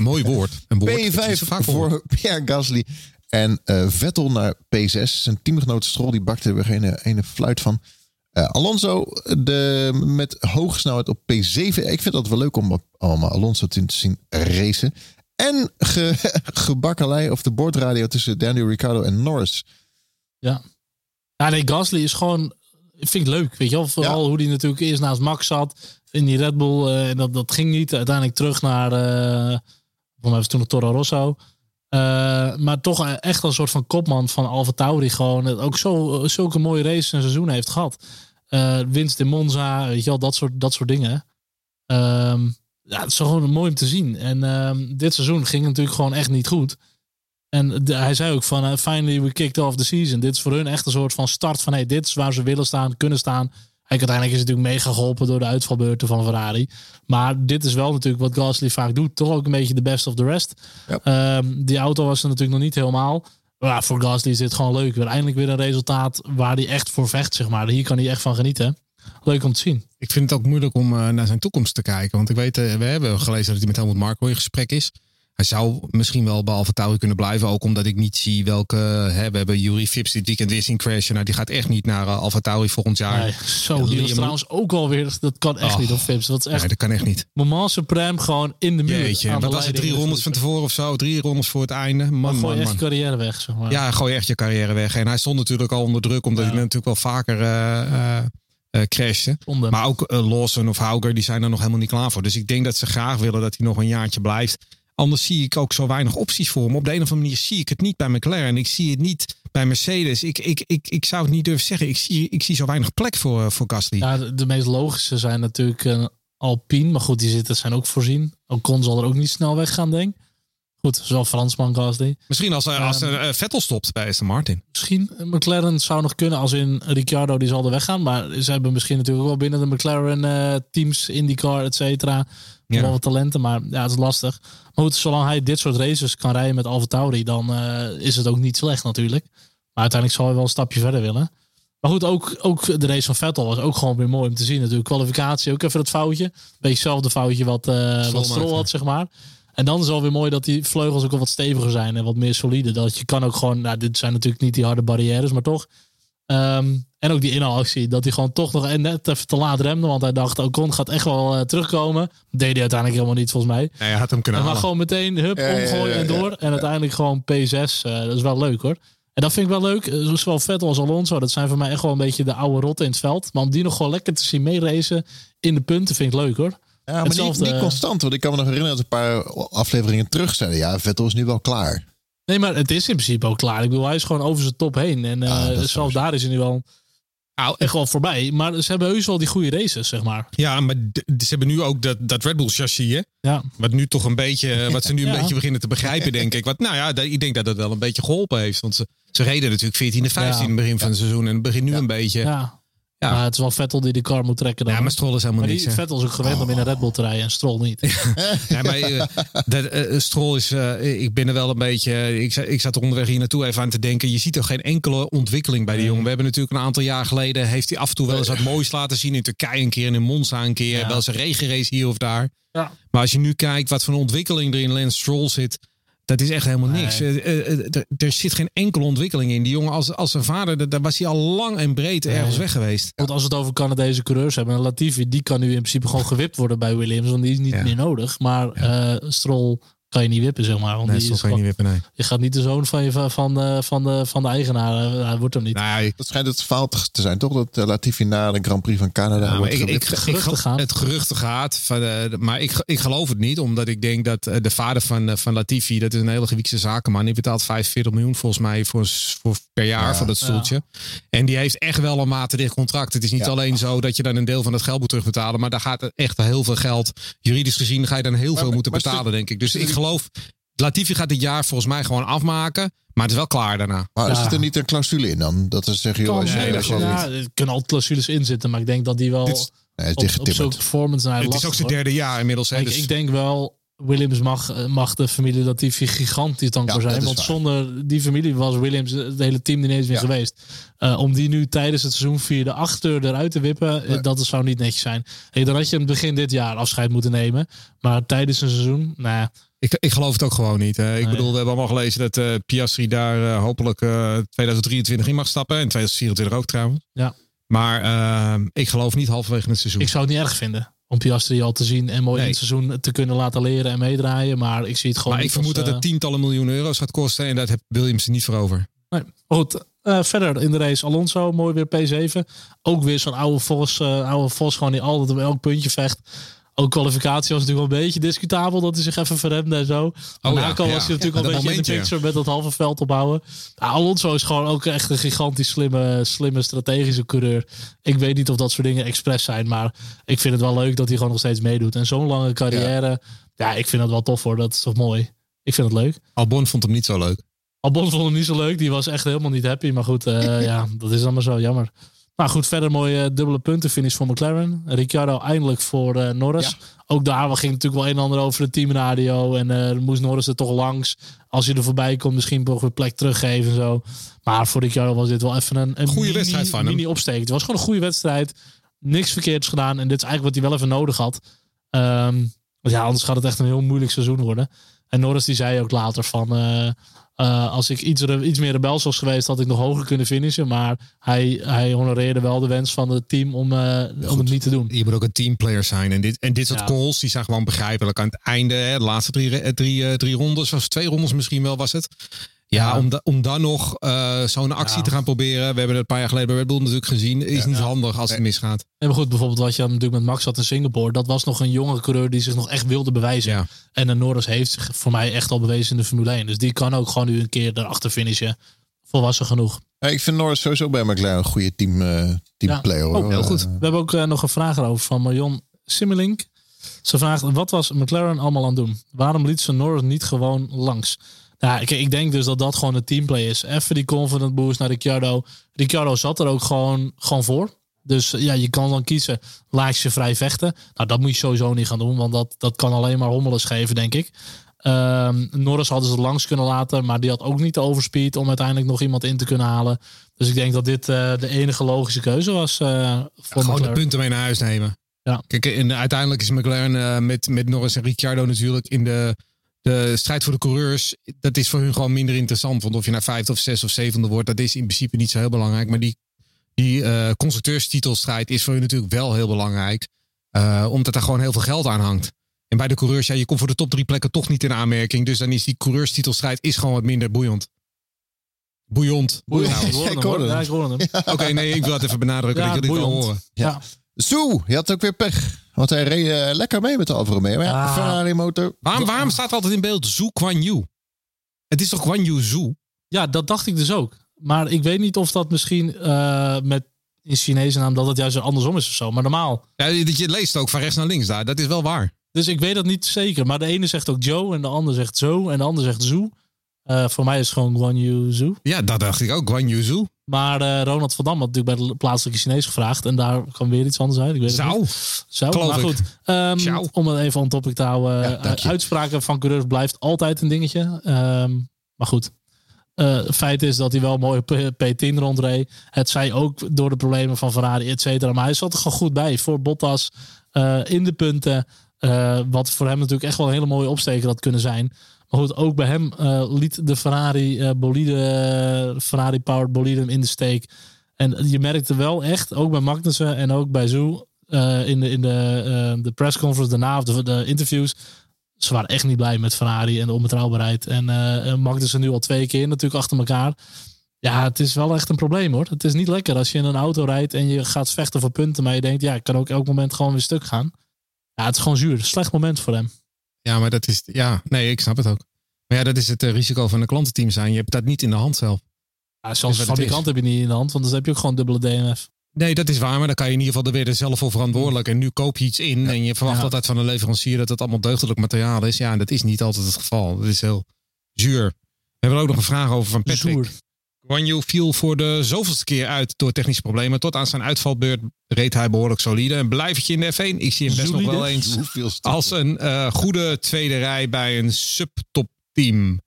Mooi woord. Een woord. dat je P5 zo vaak hoort. voor Pierre Gasly. En eh, Vettel naar P6. Zijn teamgenoot Stroll die bakte er geen ene fluit van. Eh, Alonso de, met hoge snelheid op P7. Ik vind dat wel leuk om, om Alonso te zien racen. En ge, gebakkelei of de boordradio tussen Daniel Ricciardo en Norris. Ja. Ja, nee, Gasly is gewoon... Vind ik leuk, weet je wel. Vooral hoe die natuurlijk eerst naast Max zat. In die Red Bull. eh, en dat, dat ging niet. Uiteindelijk terug naar... eh voor mij was toen nog Toro Rosso. Eh, maar toch echt een soort van kopman van Alfa Tauri. Gewoon ook zo, zulke mooie races en seizoen heeft gehad. Eh, winst in Monza, weet je wel, dat soort, dat soort dingen. Ehm, ja, het is gewoon mooi om te zien. En ehm, dit seizoen ging natuurlijk gewoon echt niet goed. En hij zei ook van, eh, finally we kicked off the season. Dit is voor hun echt een soort van start van, hey, dit is waar ze willen staan, kunnen staan. Uiteindelijk is het natuurlijk mega geholpen door de uitvalbeurten van Ferrari. Maar dit is wel natuurlijk wat Gasly vaak doet. Toch ook een beetje de best of the rest. Ja. Ehm, die auto was er natuurlijk nog niet helemaal. Maar voor Gasly is dit gewoon leuk. Weer eindelijk weer een resultaat waar hij echt voor vecht, zeg maar. Hier kan hij echt van genieten. Leuk om te zien. Ik vind het ook moeilijk om eh, naar zijn toekomst te kijken. Want ik weet, eh, we hebben gelezen dat hij met Helmut Marko in gesprek is. Hij zou misschien wel bij Alfa Tauri kunnen blijven. Ook omdat ik niet zie welke... Hè, we hebben Yuri Vips dit weekend weer zien crashen. Nou, die gaat echt niet naar uh, Alfa Tauri volgend jaar. Nee, zo, die was trouwens ook alweer. Dat kan echt Oh. niet op Fips. Dat is echt Nee, dat kan echt niet. moment supreme gewoon in de muur. Jeetje, aan de was het? Drie rondes van tevoren of zo? Drie rondes voor het einde? Man, Dan gooi man, je echt man. je carrière weg, zeg maar. Ja, gooi echt je carrière weg. En hij stond natuurlijk al onder druk, omdat Ja. hij natuurlijk wel vaker eh, eh, crashte. Maar ook Lawson of Hauger, die zijn er nog helemaal niet klaar voor. Dus ik denk dat ze graag willen dat hij nog een jaartje blijft. Anders zie ik ook zo weinig opties voor hem. Op de een of andere manier zie ik het niet bij McLaren. Ik zie het niet bij Mercedes. Ik, ik, ik, ik zou het niet durven zeggen. Ik zie, ik zie zo weinig plek voor, eh, voor Gasly. Ja, de, de meest logische zijn natuurlijk eh, Alpine. Maar goed, die zitten zijn ook voorzien. Ocon zal er ook niet snel weggaan, denk ik. Goed, zoal Fransman Gasly. Misschien als, er- als eh, Vettel stopt bij Aston Martin. Misschien McLaren zou nog kunnen als in Ricciardo die zal er weggaan. Maar ze hebben misschien natuurlijk wel binnen de McLaren eh, teams, IndyCar, et cetera. Ja. Wel wat talenten, maar ja, het is lastig. Maar goed, zolang hij dit soort races kan rijden met Alfa Tauri, dan eh, is het ook niet slecht natuurlijk. Maar uiteindelijk zal hij wel een stapje verder willen. Maar goed, ook, ook de race van Vettel was ook gewoon weer mooi om te zien. Natuurlijk kwalificatie, ook even het foutje. Beetje hetzelfde foutje wat, eh wat Stroll had, zeg maar. En dan is het wel weer mooi dat die vleugels ook al wat steviger zijn en wat meer solide. Dat je kan ook gewoon, nou, dit zijn natuurlijk niet die harde barrières, maar toch. Ehm, en ook die inhaalactie, dat hij gewoon toch nog net even te laat remde. Want hij dacht, Ocon gaat echt wel eh, terugkomen. Deed hij uiteindelijk helemaal niet, volgens mij. Nee, hij had hem kunnen En maar gewoon meteen, hup, Ja, ja, ja, omgooien en ja, door. En uiteindelijk gewoon P6. eh, dat is wel leuk hoor. En dat vind ik wel leuk. Eh, Zowel Vettel als Alonso, dat zijn voor mij echt wel een beetje de oude rotten in het veld. Maar om die nog gewoon lekker te zien meeracen in de punten vind ik leuk hoor. Ja, maar niet, niet constant. Want ik kan me nog herinneren dat een paar afleveringen terug zeiden. Ja, Vettel is nu wel klaar. Nee, maar het is in principe ook klaar. Ik bedoel, hij is gewoon over zijn top heen. En eh, Ah, is zelfs daar is hij nu wel Nou, echt wel voorbij. Maar ze hebben heus wel die goede races, zeg maar. Ja, maar ze hebben nu ook dat, dat Red Bull chassis, hè? Ja, Wat nu toch een beetje, wat ze nu een Ja. beetje beginnen te begrijpen, denk ik. Wat, nou ja, ik denk dat dat wel een beetje geholpen heeft. Want ze, ze reden natuurlijk 14 en 15 in het begin van het seizoen. En het begint nu een beetje. Ja, ja. Ja. Maar het is wel Vettel die de car moet trekken dan. maar Stroll is helemaal Maar niks. die hè. Vettel is ook gewend om in een Red Bull te rijden en Stroll niet. Nee, maar dat, eh, Stroll is, eh, ik ben er wel een beetje, ik, ik zat er onderweg hier naartoe even aan te denken. Je ziet toch geen enkele ontwikkeling bij die jongen. We hebben natuurlijk een aantal jaar geleden, heeft hij af en toe wel eens wat moois laten zien. In Turkije een keer en in Monza een keer. Ja. Wel eens een regenrace hier of daar. Ja. Maar als je nu kijkt wat voor een ontwikkeling er in Lance Stroll zit. Dat is echt helemaal niks. Nee. Eh, eh, eh, er- zit geen enkele ontwikkeling in. Die jongen als, als zijn vader, daar- was hij al lang en breed ergens weg geweest. Want als we het over Canadese coureurs hebben, en Latifi, die kan nu in principe gewoon gewipt worden bij Williams, want die is niet Ja. meer nodig. Maar eh Stroll kan je niet wippen, zeg maar. Want Nee, die is kan je niet wippen, nee. je gaat niet de zoon van, je, van, de, van, de, van de eigenaar. eh, Hij wordt hem niet. Nou, ja, Dat schijnt het verhaal te zijn, toch? Dat eh, Latifi na de Grand Prix van Canada Ja, maar wordt ik, ik, gewipt. ik, geruchten gaan. Het geruchten gaat. Van, eh, maar ik, ik geloof het niet. Omdat ik denk dat eh, de vader van, eh, van Latifi. Dat is een hele gewiekste zakenman. Die betaalt 45 miljoen volgens mij voor, voor, per jaar Ja. voor dat stoeltje. En die heeft echt wel een matendicht contract. Het is niet Ja. alleen zo dat je dan een deel van het geld moet terugbetalen. Maar daar gaat echt heel veel geld. Juridisch gezien ga je dan heel veel moeten betalen denk ik. Dus ik er- geloof. Latifi gaat dit jaar volgens mij gewoon afmaken. Maar het is wel klaar daarna. Maar Ja. zit er niet een clausule in dan? Dat is zeggen, joh, Kan, als je nee, dat dat gewoon ja, niet. er kunnen altijd clausules in zitten, maar ik denk dat die wel Dit is- Nee, het op, is op zo'n performance naar Het is ook zijn derde jaar inmiddels. Hè, Kijk, dus- ik denk wel, Williams mag, eh, mag de familie Latifi gigantisch dankbaar Ja, zijn. is Want waar. zonder die familie was Williams het hele team er niet eens meer Ja. geweest. Eh, om die nu tijdens het seizoen via de achter eruit te wippen, eh, Nee. dat zou niet netjes zijn. Hey, dan had je in het begin dit jaar afscheid moeten nemen. Maar tijdens een seizoen, nou, Ik, ik geloof het ook gewoon niet. hè. Ik Nee. bedoel, we hebben allemaal gelezen dat eh Piastri daar eh, hopelijk eh 2023 in mag stappen. En 2024 ook trouwens. Ja. Maar eh, ik geloof niet halverwege het seizoen. ik zou het niet erg vinden. Om Piastri al te zien en mooi Nee. in het seizoen te kunnen laten leren en meedraaien. Maar ik zie het gewoon maar ik vermoed als, dat het eh, tientallen miljoen euro's gaat kosten. En dat heeft Williams er niet voor over. Nee. Goed, eh, verder in de race Alonso, mooi weer P7. Ook weer zo'n oude Vos, eh, oude Vos gewoon die altijd op elk puntje vecht. Ook kwalificatie was natuurlijk wel een beetje discutabel dat hij zich even verremde en zo. Maar Oh ja, was hij natuurlijk al een beetje in de picture met dat halve veld opbouwen. Ja, Alonso is gewoon ook echt een gigantisch slimme, slimme strategische coureur. Ik weet niet of dat soort dingen expres zijn, maar ik vind het wel leuk dat hij gewoon nog steeds meedoet. En zo'n lange carrière, ja. ik vind dat wel tof hoor. Dat is toch mooi. Ik vind het leuk. Albon vond hem niet zo leuk. Albon vond hem niet zo leuk. Die was echt helemaal niet happy. Maar goed, eh, ja, dat is maar zo jammer. Nou goed, verder mooie dubbele puntenfinish voor McLaren. Ricciardo eindelijk voor eh, Norris. Ja. Ook daar ging natuurlijk wel een en ander over de teamradio. En eh, moest Norris er toch langs. Als je er voorbij komt, misschien nog een plek teruggeven en zo. Maar voor Ricciardo was dit wel even een, een Goeie mini, wedstrijd van hem. mini opsteek. Het was gewoon een goede wedstrijd. Niks verkeerds gedaan. En dit is eigenlijk wat hij wel even nodig had. Ehm, want ja, anders gaat het echt een heel moeilijk seizoen worden. En Norris die zei ook later van... eh, eh, als ik iets, iets meer rebels was geweest, had ik nog hoger kunnen finishen. Maar hij, hij honoreerde wel de wens van het team om, eh, om het niet te doen. Je moet ook een teamplayer zijn. En dit, en dit soort Ja. calls, die zijn gewoon begrijpelijk. Aan het einde, hè, de laatste drie, eh, drie, drie rondes, of twee rondes misschien wel was het. Ja, Ja. Om, da- om dan nog eh, zo'n actie Ja. te gaan proberen. We hebben het een paar jaar geleden bij Red Bull natuurlijk gezien. Is niet handig als het misgaat. En maar goed, bijvoorbeeld wat je natuurlijk met Max had in Singapore. Dat was nog een jonge coureur die zich nog echt wilde bewijzen. Ja. En de Norris heeft zich voor mij echt al bewezen in de Formule 1. Dus die kan ook gewoon nu een keer erachter finishen. Volwassen genoeg. Ja, ik vind Norris sowieso bij McLaren een goede team, eh teamplayer. hoor. Oh, heel goed. Eh, We hebben ook nog een vraag erover van Marion Simmelink. Ze vraagt, wat was McLaren allemaal aan het doen? Waarom liet ze Norris niet gewoon langs? Nou, ik, ik denk dus dat dat gewoon een teamplay is. Even die confident boost naar Ricciardo. Ricciardo zat er ook gewoon, gewoon voor. Dus ja, je kan dan kiezen, laat je vrij vechten. Nou, dat moet je sowieso niet gaan doen, want dat, dat kan alleen maar hommeles geven, denk ik. Ehm, Norris hadden ze langs kunnen laten, maar die had ook niet de overspeed om uiteindelijk nog iemand in te kunnen halen. Dus ik denk dat dit eh, de enige logische keuze was eh, voor Gewoon de punten mee naar huis nemen. Ja. Kijk, en uiteindelijk is McLaren eh, met, met Norris en Ricciardo natuurlijk in de, de strijd voor de coureurs. Dat is voor hun gewoon minder interessant. Want of je naar vijfde of zes of zevende wordt, dat is in principe niet zo heel belangrijk. Maar die, die eh, constructeurstitelstrijd is voor hun natuurlijk wel heel belangrijk. Eh, omdat daar gewoon heel veel geld aan hangt. En bij de coureurs, ja, je komt voor de top drie plekken toch niet in aanmerking. Dus dan is die coureurstitelstrijd is gewoon wat minder boeiend. Boeiend. Nou, Ik hoorde hem, ik. Ja, ik. Oké, nee, ik wil het even benadrukken Ja, dat je dit kan bouillont. horen. Ja. Zo, je had ook weer pech. Want hij reed eh, lekker mee met de Alfa Romeo. Maar ja, Ah. Ferrari motor. Waarom, waarom staat altijd in beeld Zhu Guan Yu? Het is toch Guan Yu Zhu? ja, dat dacht ik dus ook. Maar ik weet niet of dat misschien eh, met in Chinese naam dat het juist andersom is of zo. Maar normaal. Ja, je je leest ook van rechts naar links daar. Dat is wel waar. Dus ik weet dat niet zeker. Maar de ene zegt ook Joe en de ander zegt zo en de ander zegt Zhu. Eh, voor mij is het gewoon Guan Yu Zhu. Ja, dat dacht ik ook. Guan Yu Zhu. Maar eh, Ronald van Dam had natuurlijk bij de plaatselijke Chinees gevraagd. En daar kwam weer iets anders uit. Ik weet het Zou. niet. Zo, Geloof maar goed. Ehm, om het even on topic te houden. Ja, je. uitspraken van coureurs blijft altijd een dingetje. Ehm, maar goed. Eh, het feit is dat hij wel mooi op eh, P10 rondreed. Het zij ook door de problemen van Ferrari, et cetera. Maar hij zat er gewoon goed bij. Voor Bottas eh, in de punten. Eh, wat voor hem natuurlijk echt wel een hele mooie opsteker had kunnen zijn. Maar goed, ook bij hem eh, liet de Ferrari eh, bolide, Ferrari powered bolide hem in de steek. En je merkte wel echt, ook bij Magnussen en ook bij Zoe, eh, in de, in de, eh, de pressconference daarna, of de, de interviews. Ze waren echt niet blij met Ferrari en de onbetrouwbaarheid. En eh Magnussen nu al twee keer natuurlijk achter elkaar. Ja, het is wel echt een probleem hoor. Het is niet lekker als je in een auto rijdt en je gaat vechten voor punten. Maar je denkt, ja, ik kan ook elk moment gewoon weer stuk gaan. Ja, het is gewoon zuur. Slecht moment voor hem. Ja, maar dat is... Ja, nee, ik snap het ook. Maar ja, dat is het eh, risico van een klantenteam zijn. Je hebt dat niet in de hand zelf. Ja, fabrikant heb je niet in de hand, want dan heb je ook gewoon dubbele DNF. Nee, dat is waar, maar dan kan je in ieder geval er weer zelf voor verantwoordelijk. En nu koop je iets in en je verwacht Ja. altijd van een leverancier dat het allemaal deugdelijk materiaal is. Ja, en dat is niet altijd het geval. Dat is heel zuur. We hebben er ook nog een vraag over van Patrick. Guan Yu viel voor de zoveelste keer uit door technische problemen. Tot aan zijn uitvalbeurt reed hij behoorlijk solide. Een blijvertje in de F1. Ik zie hem best nog wel eens als een eh, goede tweede rij bij een subtopteam.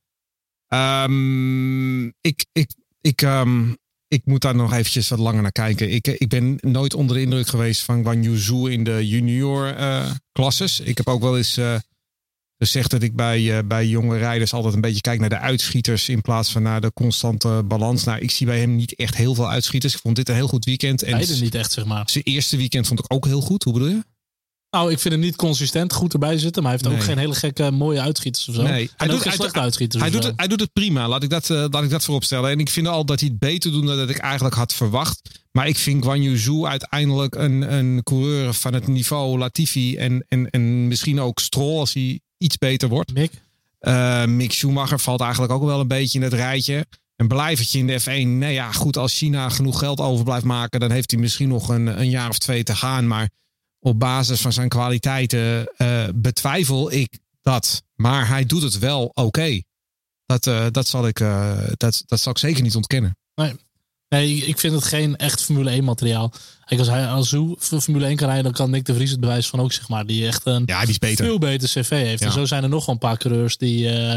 Ehm ik, ik, ik, ehm, ik moet daar nog eventjes wat langer naar kijken. Ik, ik ben nooit onder de indruk geweest van Guan Yu Zhu in de junior eh, klasses. Ik heb ook wel eens eh, gezegd dat ik bij, eh, bij jonge rijders altijd een beetje kijk naar de uitschieters in plaats van naar de constante balans. Nou, ik zie bij hem niet echt heel veel uitschieters. Ik vond dit een heel goed weekend. En Beide niet echt, zeg maar. zijn eerste weekend vond ik ook heel goed. Hoe bedoel je? Nou, ik vind hem niet consistent goed erbij zitten. Maar hij heeft ook geen hele gekke mooie uitschieters of zo. Nee, hij hij doet geen slechte uitschieters. Hij doet, het, hij doet het prima, laat ik, dat, eh, laat ik dat vooropstellen. En ik vind al dat hij het beter doet dan dat ik eigenlijk had verwacht. Maar ik vind Guan Yu Zhu uiteindelijk een, een coureur van het niveau Latifi. En, en, en misschien ook Stroll als hij iets beter wordt. Mick? Eh, Mick Schumacher valt eigenlijk ook wel een beetje in het rijtje. Een blijvertje in de F1. Nou ja, goed, als China genoeg geld over blijft maken, dan heeft hij misschien nog een, een jaar of twee te gaan. Maar op basis van zijn kwaliteiten eh, betwijfel ik dat. Maar hij doet het wel oké. Dat, eh, dat, zal ik, dat, dat zal ik zeker niet ontkennen. Nee, ik- ik vind het geen echt Formule 1 materiaal. Kijk, als hij als Zoe Formule 1 kan rijden, dan kan Nick de Vries het bewijs van ook, zeg maar. Die echt een Ja, die is beter. veel beter cv heeft. Ja. En zo zijn er nog wel een paar coureurs die, eh,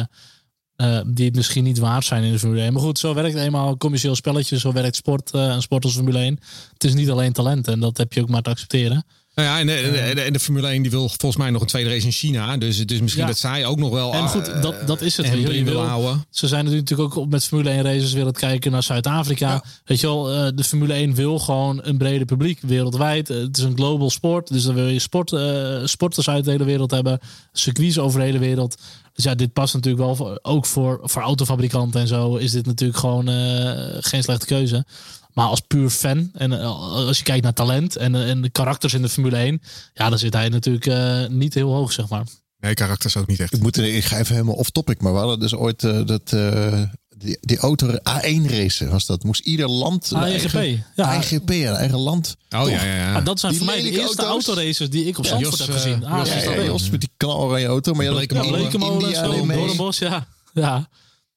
eh, die het misschien niet waard zijn in de Formule 1. Maar goed, zo werkt eenmaal een commercieel spelletje. Zo werkt sport en sport als Formule 1. Het is niet alleen talent en dat heb je ook maar te accepteren. Nou ja, en de, de, de Formule 1 die wil volgens mij nog een tweede race in China. Dus, dus misschien Ja. dat zij ook nog wel. En goed, eh, dat, dat is het. Je willen wil- houden. Ze zijn natuurlijk ook op- met Formule 1 races het kijken naar Zuid-Afrika. Ja. Weet je wel, eh, de Formule 1 wil gewoon een breder publiek wereldwijd. Eh, Het is een global sport, dus dan wil je sport, eh, sporters uit de hele wereld hebben. Circuits over de hele wereld. Dus ja, dit past natuurlijk wel voor, ook voor, voor autofabrikanten en zo. Is dit natuurlijk gewoon eh, geen slechte keuze. Maar als puur fan en eh, als je kijkt naar talent en, eh, en de karakters in de Formule 1, ja, dan zit hij natuurlijk eh, niet heel hoog, zeg maar. Nee, karakters ook niet echt. Ik, moet, er- ik ga even helemaal off-topic, maar we hadden dus ooit dat, eh, die, die auto A1 race was dat. Moest ieder land... AEGP, eigen- ja. AEGP, een eigen land. Oh Toch? ja, ja, ja. Ah, dat zijn Die voor mij de eerste auto's. autoraces die ik op Ja, Zandvoort Jos, heb gezien. Ah, Jos Ja, ja, dat Jos met die knaloranje auto. Maar je had ook Blekemolen. Doornbos, ja. ja.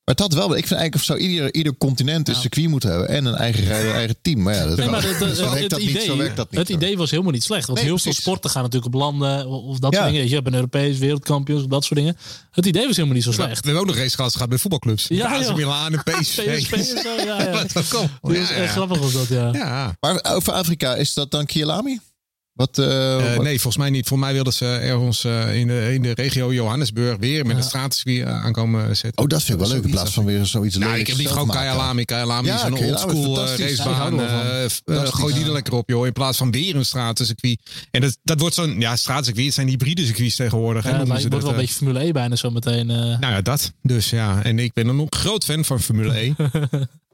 Maar het had wel, ik vind eigenlijk of zou ieder, ieder continent een Ja. circuit moeten hebben en een eigen rijder, eigen team. Maar ja, dat Nee, maar het, zo werkt dat idee, niet. Zo werkt dat niet. het idee was helemaal niet slecht. Want Nee, heel precies. veel sporten gaan natuurlijk op landen of dat Ja. soort dingen. Je hebt een Europees wereldkampioen, dat soort dingen. Het idee was helemaal niet zo We slecht. hebben ook nog race gehad gehad bij voetbalclubs. Ja, AC joh. Milan en PSV. PSV en zo, ja, ja. Dat is Ja, echt ja. grappig was dat, ja. Ja. Maar over Afrika, is dat dan Kielami? Wat, eh, Eh, wat- nee, volgens mij niet. Voor mij wilden ze ergens eh, in, de, in de regio Johannesburg weer met een straatcircuit aankomen zetten. Oh, dat vind ik wel leuk. In plaats van weer zoiets Nou, lelijks ik heb liever gewoon. Kyalami Ja, is een oldschool racebaan. gooi die er lekker op, joh. In plaats van weer een stratencircuit. En dat, dat wordt zo'n ja, straatcircuit. Het zijn hybride circuits tegenwoordig. hè, Ja, het wordt wel een beetje Formule E bijna zo meteen. Nou ja, dat. Dus ja, en ik ben een groot fan van Formule E.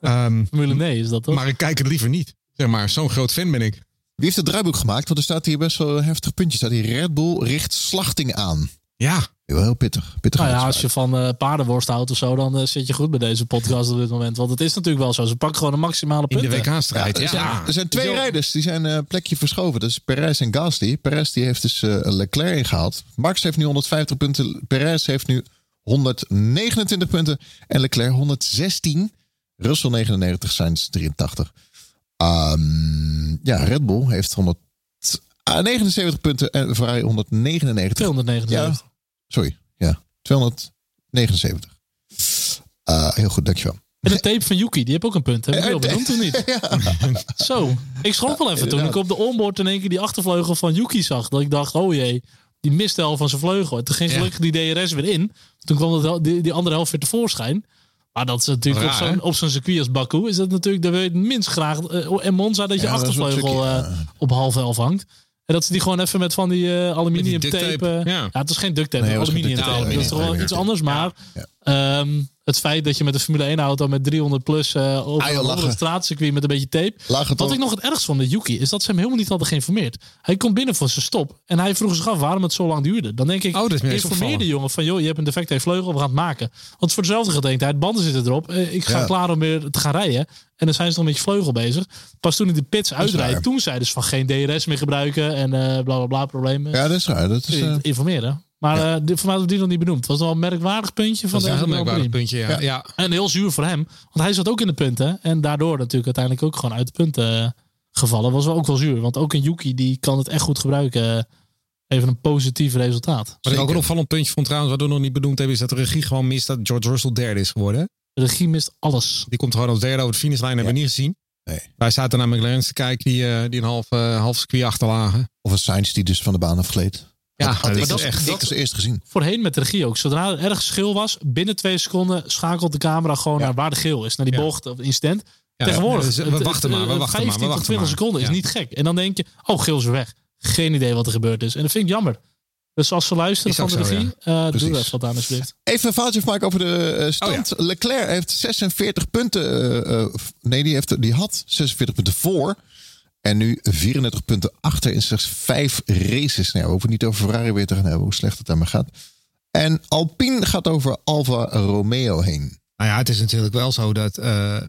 Ehm, Formule nee is dat toch? maar ik kijk het liever niet. Zeg maar, zo'n groot fan ben ik. Wie heeft het draaiboek gemaakt? Want er staat hier best wel een heftig puntje. Staat hier Red Bull richt slachting aan. Ja, Wel heel pittig. pittig nou ja, als je van eh, paardenworst houdt of zo, dan eh, zit je goed bij deze podcast op dit moment. Want het is natuurlijk wel zo. Ze pakken gewoon een maximale in punten. de WK-strijd. er, Ja, zijn, er zijn twee rijders die zijn een plekje verschoven. Dat is Perez en Gasly. Perez die heeft dus eh, Leclerc ingehaald. Max heeft nu 150 punten. Perez heeft nu 129 punten. En Leclerc 116. Russell 99, Sainz 83. Ehm, ja, Red Bull heeft 179 punten en Ferrari 199. 279. Ja, sorry. Ja, 279. Eh, heel goed, dankjewel. En de tape van Yuki, die heb ook een punt. Heb ik Eh, wel benoemd of niet? Zo, ik schrok wel even toen ik op de onboard in één keer die achtervleugel van Yuki zag. Dat ik dacht, oh jee, die miste al van zijn vleugel. En toen ging Ja. gelukkig die DRS weer in. Toen kwam wel- die, die andere helft weer tevoorschijn. Maar dat is natuurlijk op zo'n, op zo'n circuit als Baku is dat natuurlijk, daar wil je het minst graag. eh, en Monza dat je Ja, dat achtervleugel tricky, eh, op half elf hangt. En dat ze die gewoon even met van die eh, aluminium die tape. ja. ja. het is geen duct tape, Nee, aluminium tape. Dat is nee, toch wel nee, iets anders. Maar ehm, het feit dat je met een Formule 1 auto met 300 plus eh over, Ah, joh, over lachen. het straatcircuit met een beetje tape. Lachen Wat ik nog het ergst vond met Yuki is dat ze hem helemaal niet hadden geïnformeerd. Hij komt binnen voor zijn stop en hij vroeg zich af waarom het zo lang duurde. Dan denk ik, Oh, dat informeer de jongen van joh, je hebt een defecte vleugel, we gaan het maken. Want voor dezelfde gedenktijd, banden zitten erop. eh, ik ga Ja. klaar om weer te gaan rijden. En dan zijn ze nog met je vleugel bezig. Pas toen ik de pits waar. uitrijd, toen zeiden ze van geen DRS meer gebruiken en eh bla bla bla problemen. Ja, dat is raar. Dat is, eh, Informeren. Maar eh, dit- voor mij die nog niet benoemd. Het was wel een merkwaardig puntje van dat is een heel merkwaardig puntje. Ja. Ja. En heel zuur voor hem. Want hij zat ook in de punten. En daardoor natuurlijk uiteindelijk ook gewoon uit de punten eh, gevallen. Was wel ook wel zuur. Want ook een Yuki die kan het echt goed gebruiken. Even een positief resultaat. Wat ik ook een opvallend puntje vond trouwens, wat we nog niet benoemd hebben, is dat de regie gewoon mist dat George Russell derde is geworden. De regie mist alles. Die komt gewoon als derde over de finishlijn, hebben we niet gezien. Nee. Wij zaten naar McLaren te kijken, die, eh, die een half, eh, half circuit achterlagen. Of een Sainz die dus van de baan afgleed. Ja, had, dat is echt- als eerst gezien. Voorheen met de regie ook. Zodra er erg schil was, binnen twee seconden schakelt de camera gewoon naar waar de geel is. Naar die bocht of incident. Ja, Tegenwoordig. dus we wachten maar, we wachten maar, we 15 tot wachten 20 maar. seconden is niet gek. En dan denk je, oh, geel is weg. Geen idee wat er gebeurd is. En dat vind ik jammer. Dus als ze luisteren Is van de zo, regie, eh, doe even wat aan alsjeblieft. Even een foutje maken over de eh, stand. Leclerc heeft 46 punten. eh, nee, die, heeft, die had 46 punten voor. En nu 34 punten achter in slechts vijf races. Nou, we hoeven niet over Ferrari weer te gaan hebben, hoe slecht het daarmee gaat. En Alpine gaat over Alfa Romeo heen. Nou ja, het is natuurlijk wel zo dat. eh,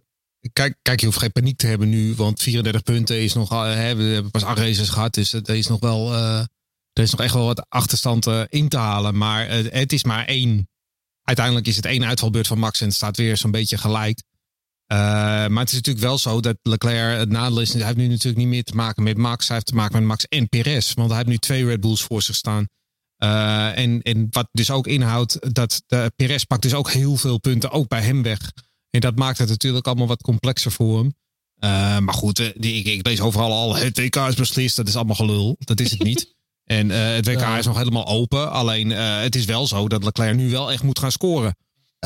kijk, kijk, je hoeft geen paniek te hebben nu, want 34 punten is nog. hè, we hebben pas acht races gehad, dus er is nog wel. eh, er is nog echt wel wat achterstand in te halen. Maar het is maar één. Uiteindelijk is het één uitvalbeurt van Max en het staat weer zo'n beetje gelijk. Eh, maar het is natuurlijk wel zo dat Leclerc het nadeel is. Hij heeft nu natuurlijk niet meer te maken met Max. Hij heeft te maken met Max en Perez. Want hij heeft nu twee Red Bulls voor zich staan. Eh, en, en wat dus ook inhoudt dat de Perez pakt dus ook heel veel punten ook bij hem weg. En dat maakt het natuurlijk allemaal wat complexer voor hem. Eh, maar goed, ik, ik lees overal al het WK is beslist. Dat is allemaal gelul. Dat is het niet. En het WK is nog helemaal open. Alleen het is wel zo dat Leclerc nu wel echt moet gaan scoren.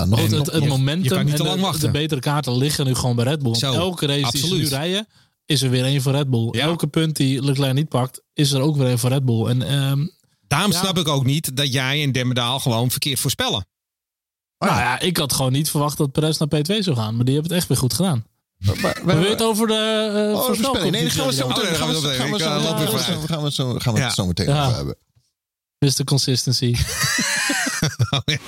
Ja, nog het, het je- momentum je kan niet en te lang de, wachten. de betere kaarten liggen nu gewoon bij Red Bull. Zo, elke race die ze nu rijden, is er weer één voor Red Bull. Ja. Elke punt die Leclerc niet pakt, is er ook weer één voor Red Bull. En ehm, Daarom Ja. snap ik ook niet dat jij en Demmerdaal gewoon verkeerd voorspellen. Nou ja, ik had gewoon niet verwacht dat Perez naar P2 zou gaan. Maar die hebben het echt weer goed gedaan. Maar- maar- We het over de uh, Oh, voorspelling. Nee, dat gaan we zo meteen. gaan we het zo meteen over hebben. Mr. Consistency.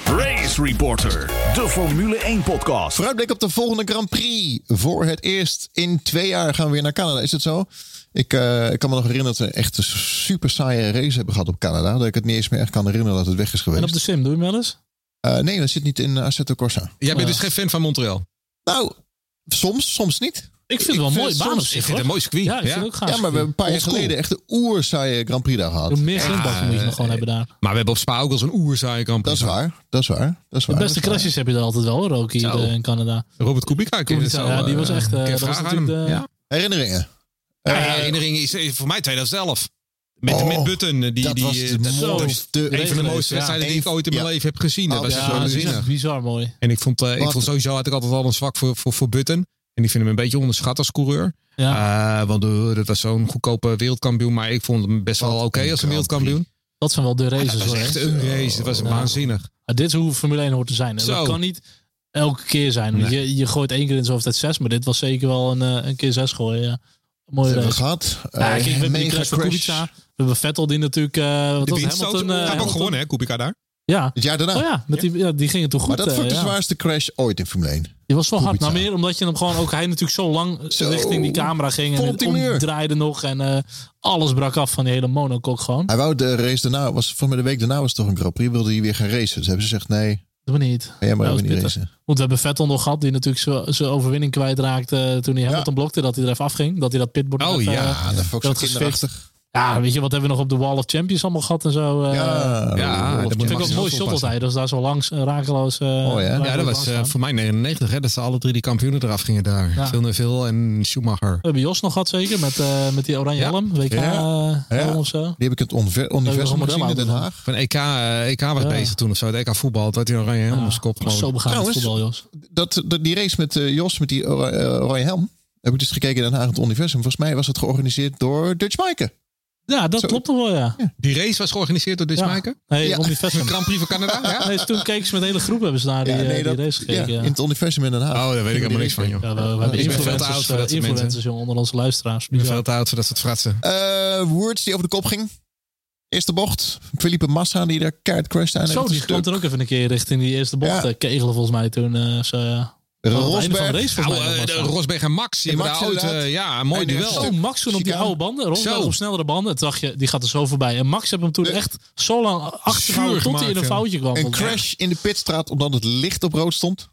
Race Reporter, de Formule 1 podcast. Vooruitblik op de volgende Grand Prix. Voor het eerst in twee jaar gaan we weer naar Canada. Is het zo? Ik, eh, ik kan me nog herinneren dat we echt een super saaie race hebben gehad op Canada. Dat ik het niet eens meer echt kan herinneren dat het weg is en geweest. op de sim, doe je hem wel eens? Eh, nee, dat zit niet in Assetto Corsa. Jij bent Ja. dus geen fan van Montreal. Nou, soms, soms niet. Ik vind het wel een het baan op zich. Ik vind het een mooi circuit. Ja, ik vind het ook gaaf. Ja, maar we hebben een paar jaar Oldschool. geleden echt de oerzaaie Grand Prix daar gehad. Doe meer grindbakken Ja, moet je nog gewoon eh, hebben daar. Maar we hebben op Spa ook wel zo'n oerzaaie Grand Dat Prix. is waar, dat is waar. Dat is De waar, beste dat is waar. crashes heb je er altijd wel hoor, ook hier Zo. eh, in Canada. Robert Kubica. kun je het zo, ja, die was eh, echt... eh, kun je dat was vragen aan natuurlijk de, Ja. Herinneringen. Ja, Eh, herinnering is is voor mij 2011. Met, Oh, met Button. eh, Die, dat die, was eh, de dat- mooiste- Een van de mooiste ja. wedstrijden die ik Een- ooit in mijn ja. leven heb gezien. Dat was ja, zo Ja, dat is waanzinnig. echt bizar mooi. En ik vond, eh, ik Wat- vond sowieso had ik altijd al een zwak voor, voor, voor Button. En ik vind hem een beetje onderschat als coureur. Ja, Eh, want eh, dat was zo'n goedkope wereldkampioen. Maar ik vond hem best wel oké als een wereldkampioen. dat zijn wel de races Dat was echt een race. Het was Ja. waanzinnig. Maar dit is hoe Formule 1 hoort te zijn. Zo. Dat kan niet elke keer zijn. Je, je gooit één keer in zo'n tijd zes, maar dit was zeker wel een, eh, een keer zes gooien. Ja. Mooie hebben we race. gehad. Ja, Eh, kijk, we hebben die mega crash van crash. Kubica. We hebben Vettel die natuurlijk... eh wat De was ook. Hamilton, eh, gewonnen, hè, Kubica daar. Ja. Het jaar daarna. Oh ja, met die, ja, die ging het toen goed. maar dat vond ik de ja. zwaarste crash ooit in Formule 1. Die was wel hard. Nou, meer omdat je hem gewoon ook... Hij natuurlijk zo lang Zo. richting die camera ging. En het draaide nog. En eh, alles brak af van die hele monokok gewoon. Hij wou de race daarna, was voor mij de week daarna was het toch een Grand Prix, wilde hij weer gaan racen. Dus hebben ze gezegd, nee, Dat we niet. jij maar Dat was niet racen. Want we hebben Vettel nog gehad, die natuurlijk zo- zijn overwinning kwijtraakte eh, toen hij Hamilton blokte, dat hij er even afging. Dat hij dat pitboard Oh, ja. eh, Ja, dat vond ik dat is kinderachtig. Ja, weet je, wat hebben we nog op de Wall of Champions allemaal gehad en zo. eh, Ja, ja, dat vind ik ook mooi is daar zo langs, eh, rakeloos. eh, ja. Ja, dat was eh, voor mij 99, hè, dat ze alle drie die kampioenen eraf gingen daar. Ja. Villeneuve en Schumacher. We hebben Jos nog gehad zeker, met, eh, met die oranje Ja. helm. WK Ja. eh, helm Ja. of zo. Die heb ik het universum gezien in Den Haag. Van EK, eh, EK was Ja. bezig toen of zo. Het EK voetbal. Dat hij een oranje helm op zijn kop. was zo begaan voetbal, Jos. Dat, dat, die race met eh, Jos, met die ora- oranje helm, heb ik dus gekeken in Den Haag het universum. Volgens mij was het georganiseerd door Dutch Maaike. Ja, dat Zo. klopt toch wel, ja. Die race was georganiseerd door ja. Dismaker. Nee, Ja. om die vesten. Grand Prix van Canada. Ja? Nee, toen keken ze met de hele groep hebben ze naar die, Ja, eh, nee, die dat- race ja, gekeken. Ja, in het universum in Den Haag. Oh, daar weet ik helemaal niks van, joh. Ja, we, we hebben influencers, soort influencers jongen, onder onze luisteraars. Ik ben veel te oud voor dat soort fratsen. Eh, Woods die over de kop ging. Eerste bocht. Felipe Massa die daar keihard crashte aan. Zo, die kwam er ook even een keer richting die eerste bocht Ja. kegelen volgens mij toen. eh ze, de Rosberg. de dat. Rosberg en Max. Die En daar Max ooit, ja, een mooi duel. Max toen op die oude banden. Rosberg Zo. op snellere banden. Toen dacht je, die gaat er zo voorbij. En Max heeft hem toen De- echt zo lang achtergehouden tot hij in een foutje kwam. Een crash in de pitstraat omdat het licht op rood stond.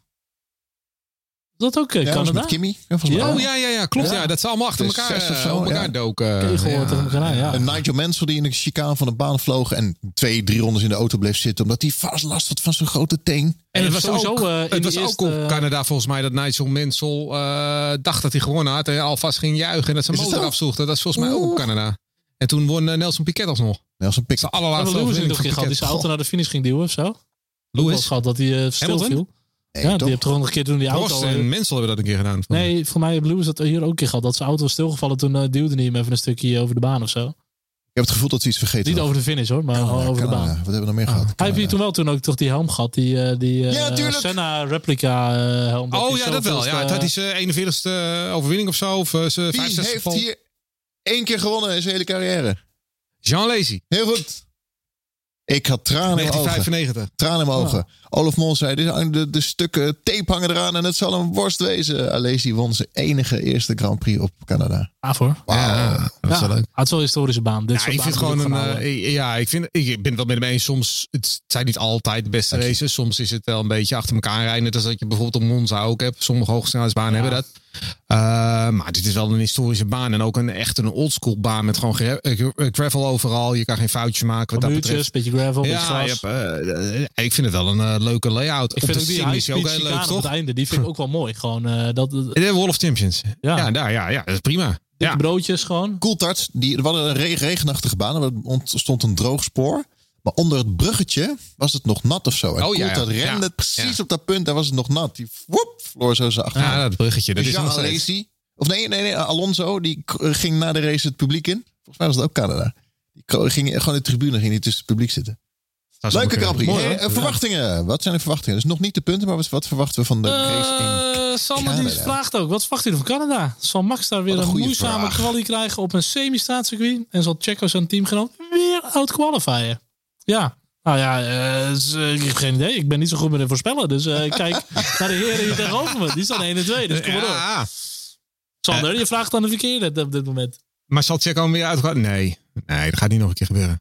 Dat ook eh, Ja, Canada? met Kimmy. Ja, Ja. Oh ja, ja, ja, klopt. Ja. Ja. dat ze allemaal achter elkaar, zes of eh, zo, op elkaar ja. doken. Kegel Ja. tegen elkaar aan, ja. En Nigel Mansell die in de chicane van de baan vloog en twee, drie rondes in de auto bleef zitten omdat hij vast last had van zijn grote teen. En het was sowieso, ook, eh, het was ook op Canada volgens mij dat Nigel Mansell eh, dacht dat hij gewonnen had. En alvast ging juichen en dat zijn Is motor zo? afzocht. Dat is volgens mij ook op. Canada. En toen won eh, Nelson Piquet alsnog. Nelson De Piquet. allerlaatste Hebben Lewis overwinning een van gehad die Piquet. zijn auto naar de finish ging duwen of zo? Lewis, Was gehad dat hij eh, stil Hamilton? viel. Nee, Ja, toch? die heeft toch nog een keer toen die auto... Prost eh, en Mansell hebben dat een keer gedaan. Nee, voor mij heeft Lewis dat hier ook een keer gehad. Dat zijn auto was stilgevallen. Toen eh, duwde hij hem even een stukje over de baan of zo. Ik heb het gevoel dat ze iets vergeten Niet over de finish hoor, maar Canada, over de baan. Wat hebben we nog meer gehad? Hij heeft toen wel toen ook toch die helm gehad. Die, eh, die eh, Ja. Senna replica helm. Oh hij ja, dat wel. Ja, het had hij zijn 41ste overwinning of zo. Of zijn Wie 65ste heeft val. hier één keer gewonnen in zijn hele carrière? Jean Lazy, Heel goed. Ik had tranen in mijn ogen. 1995. Tranen in mijn ogen. Olaf Mol zei, "Dit hangen de, de stukken tape hangen eraan en het zal een worst wezen. Alesi won zijn enige eerste Grand Prix op Canada. Gaaf hoor. Ja, dat was Ja, wel leuk. het is wel een historische baan. Dit Ja, ik vind gewoon een. eh, ja, ik, vind, ik ben het wel met hem eens. Soms het zijn niet altijd de beste races. Soms is het wel een beetje achter elkaar rijden. Net als dat je bijvoorbeeld op Monza ook hebt. Sommige hoogsnelheidsbanen hebben dat. Eh, maar dit is wel een historische baan. En ook een echt een oldschool baan met gewoon gra- eh, gra- gravel overal. Je kan geen foutjes maken wat dat betreft. beetje gravel, beetje Ja, hebt, ik vind het wel een leuke layout. Ik Op vind de die is ook heel leuk, chicane op toch? het einde. Die vind ik ook wel mooi. Gewoon eh, dat dat- De Wall of Champions. Ja. Ja, daar, ja, ja, dat is prima. dikke Ja. broodjes gewoon. Coulthard, die, er was een re- regenachtige baan. Er ontstond een droog spoor. Maar onder het bruggetje was het nog nat of zo. En Oh, ja, ja. Rende Ja, precies ja. op dat punt. Daar was het nog nat. Die woep, vloor zo zijn achteraan. Ja, dat bruggetje. Dat Dus is Jean nog steeds. Alesi, of nee, nee, nee, Alonso, die ging na de race het publiek in. Volgens mij was het ook Canada. Die ging gewoon in de tribune, ging niet tussen het publiek zitten. Dat is Leuke eh, Grand Prix. mooi, Hey, hoor. eh, verwachtingen. Wat zijn de verwachtingen? Dus nog niet de punten, maar wat, verwachten we van de race in Eh Sander die vraagt ook, wat verwacht u van Canada? Zal Max daar weer Wat een moeizame kwalie krijgen op een semi-staatscircuit? En zal Checo zijn teamgenoot weer out-qualifyen? Ja, nou ja, eh, dus, ik heb geen idee. Ik ben niet zo goed met het voorspellen. Dus eh, kijk naar de heren hier tegenover me. Die staan 1 en 2, dus kom maar door. Ja, Sander, je vraagt aan de verkeerde op dit moment. Maar zal Checo hem weer uitgaan? Nee. Nee, dat gaat niet nog een keer gebeuren.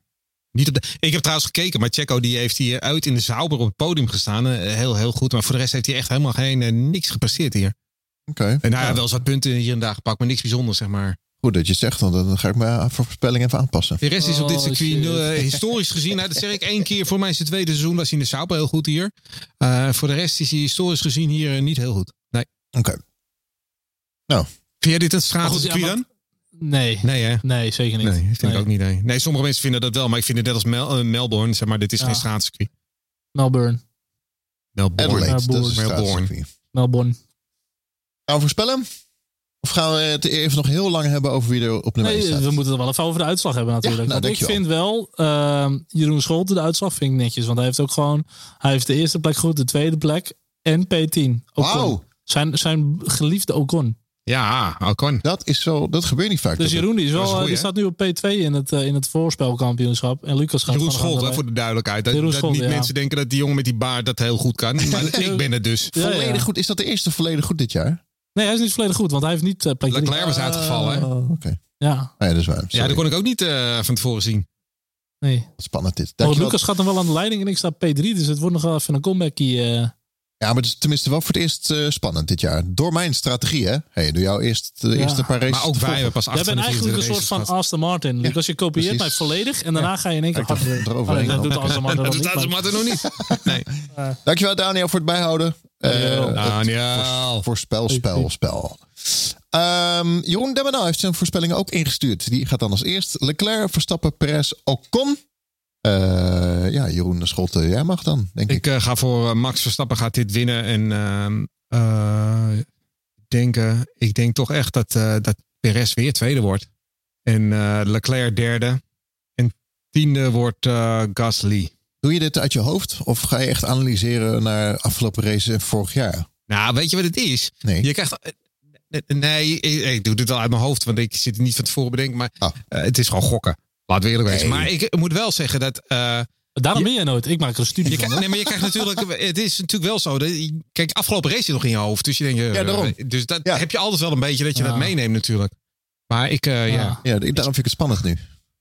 Niet op de... Ik heb trouwens gekeken, maar Checo die heeft hier uit in de Zauber op het podium gestaan. Eh, Heel, heel goed. Maar voor de rest heeft hij echt helemaal geen, eh, niks gepresteerd hier. Oké. En nou ja, Ja, wel eens wat punten hier en daar gepakt, maar niks bijzonders, zeg maar. Goed dat je het zegt, want dan ga ik mijn voorspelling even aanpassen. De rest is op dit Oh, circuit eh, historisch gezien, nou, dat zeg ik één keer voor mij zijn tweede seizoen, was hij in de Zauber heel goed hier. Eh, voor de rest is hij historisch gezien hier niet heel goed. Nee. Oké. Vind jij dit een stratencircuit ja, dan? Nee. Nee, hè? Nee, zeker niet. Nee, vind Nee. ik ook niet. Nee. nee, sommige mensen vinden dat wel, maar ik vind het net als Mel, eh, Melbourne, zeg maar, dit is Ja. geen straatcircuit. Melbourne. Melbourne. Adelaide, dat is Melbourne. straatscircuit. Melbourne. Gaan we voorspellen? Of gaan we het even nog heel lang hebben over wie er op nummer 1 Nee, staat? we moeten het wel even over de uitslag hebben natuurlijk. nou, want ik vind wel, ehm, Jeroen Scholten, de uitslag vind ik netjes. Want hij heeft ook gewoon, hij heeft de eerste plek goed, de tweede plek en P10. Ocon. Wauw. Zijn, zijn geliefde Ocon. Ja, Ocon. Dat is zo, dat gebeurt niet vaak. Dus Jeroen die, is wel, eh, goeie, die staat nu op P2 in het, eh, in het voorspelkampioenschap. En Lucas gaat Jeroen Scholt, voor de duidelijkheid. Dat, niet ja. mensen denken dat die jongen met die baard dat heel goed kan. Maar ik ben het dus. Ja, ja. volledig goed. Is dat de eerste volledig goed dit jaar? Nee, hij is niet volledig goed, want hij heeft niet plek. Leclerc was uitgevallen, hè? Oh, Oké. Ja, Ah, ja, dat is waar. Ja, dat kon ik ook niet van tevoren zien. nee. Spannend dit. Dankjewel. Lucas gaat dan wel aan de leiding en ik sta P3, dus het wordt nog wel even een comebackie. eh. Ja, maar het is tenminste wel voor het eerst eh, spannend dit jaar. Door mijn strategie, hè? Hey, door jouw eerst, de Ja. eerste paar races. Maar ook te wij volgen. hebben pas Jij acht bent eigenlijk een 24 soort van. Aston Martin. Lucas, je kopieert mij volledig en daarna ga je in één keer hard. dat doet Aston Martin Dat nog doet niet. Aston maar- Martin nog niet. Nee. Dankjewel Daniel voor het bijhouden. Eh, het Daniel. Voorspel, spel, spel. Ehm, Jeroen Demmenau heeft zijn voorspellingen ook ingestuurd. Die gaat dan als eerst. Leclerc, Verstappen, Perez, Ocon. Eh, ja, Jeroen Scholte, jij mag dan, denk ik. Ik eh, ga voor eh, Max Verstappen gaat dit winnen. En ehm, eh, ik denk, ik denk toch echt dat, dat Perez weer tweede wordt. En Leclerc derde. En tiende wordt Gasly. Doe je dit uit je hoofd? Of ga je echt analyseren naar afgelopen race en vorig jaar? Nou, weet je wat het is? Nee. Je krijgt. Nee, ik, ik doe dit wel uit mijn hoofd, want ik zit er niet van tevoren bedenken. Maar eh, het is gewoon gokken. Laten we eerlijk wezen. Nee. Maar ik moet wel zeggen dat. eh, Daarom ben jij nooit. Ik maak er een studie je, van. nee, maar je krijgt natuurlijk. Het is natuurlijk wel zo. Dat, je- kijk, afgelopen race zit nog in je hoofd. Dus je denkt. eh, Ja, daarom. Dus dat Ja. heb je altijd wel een beetje dat je Ja. dat meeneemt, natuurlijk. Maar ik, eh, ja. Ja. Daarom vind ik het spannend nu.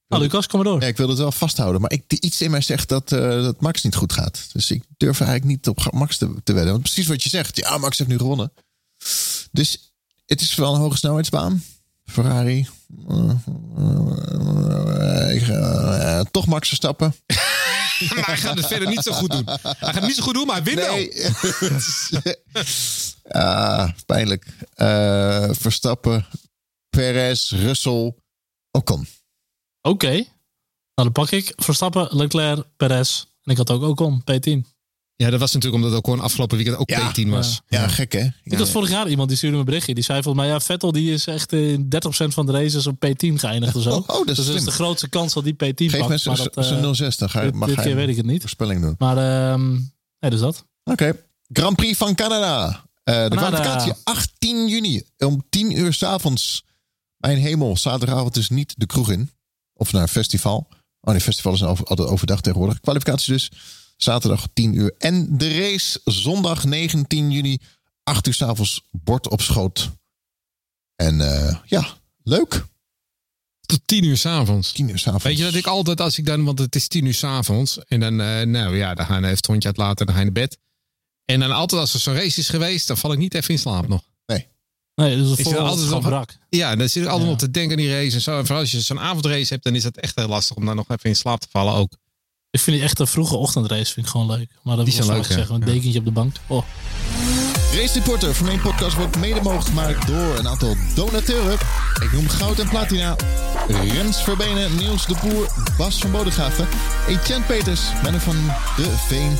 Nou, Lucas, kom maar door. Ja, ik wil het wel vasthouden. Maar ik, iets in mij zegt dat, eh, dat Max niet goed gaat. Dus ik durf eigenlijk niet op Max te, te wedden. Want precies wat je zegt. Ja, Max heeft nu gewonnen. Dus het is wel een hoge snelheidsbaan. Ferrari. Eh, ik ga, toch Max Verstappen. Maar hij gaat het verder niet zo goed doen. Hij gaat het niet zo goed doen, maar hij wint wel. Nee. ah, pijnlijk. Eh, Verstappen, Perez, Russell, Ocon. Oké. Nou, dan pak ik Verstappen, Leclerc, Perez. En ik had ook Ocon, P10. Ja, dat was natuurlijk omdat Ocon afgelopen weekend ook Ja. P10 was. Ja, gek hè? Ik had vorig jaar iemand die stuurde me een berichtje. Die zei volgens mij, ja, Vettel die is echt in 30% van de races op P10 geëindigd of zo. Oh, oh, dat is dus dat is slim. de grootste kans dat die P10 Geef pakt. mensen maar dat, zo'n eh, 06, dan ga, dit, mag dit keer weet ik het niet. voorspelling doen. Maar, ehm nee, dus dat. Oké. Grand Prix van Canada. Eh, de Canada. kwalificatie 18 juni om 10 uur s'avonds. Mijn hemel, zaterdagavond dus niet de kroeg in. Of naar een festival. Oh nee, festival is altijd overdag tegenwoordig. Kwalificatie dus zaterdag 10 uur. En de race zondag 19 juni 8 uur s'avonds bord op schoot. En eh, ja, leuk. Tot 10 uur s'avonds. 10 uur s'avonds. Weet je dat ik altijd, als ik dan, want het is tien uur s'avonds. En dan, eh, nou ja, dan gaan we even het hondje uit laten. Dan ga je naar bed. En dan altijd als er zo'n race is geweest, dan val ik niet even in slaap nog. Nee, dus zit het altijd nog- brak. Ja, dan zit ik altijd Ja. op te denken aan die race en zo. En vooral als je zo'n avondrace hebt, dan is het echt heel lastig om dan nog even in slaap te vallen ook. Ik vind die echte vroege ochtendrace vind ik gewoon leuk. Maar dat Die zijn ik leuk, zeggen. Een dekentje op de bank. Oh. Race van mijn podcast wordt mede mogelijk gemaakt door een aantal donateuren. Ik noem Goud en Platina, Rens Verbenen, Niels de Boer, Bas van Bodegraven, Etienne Peters, Menno van de Veen,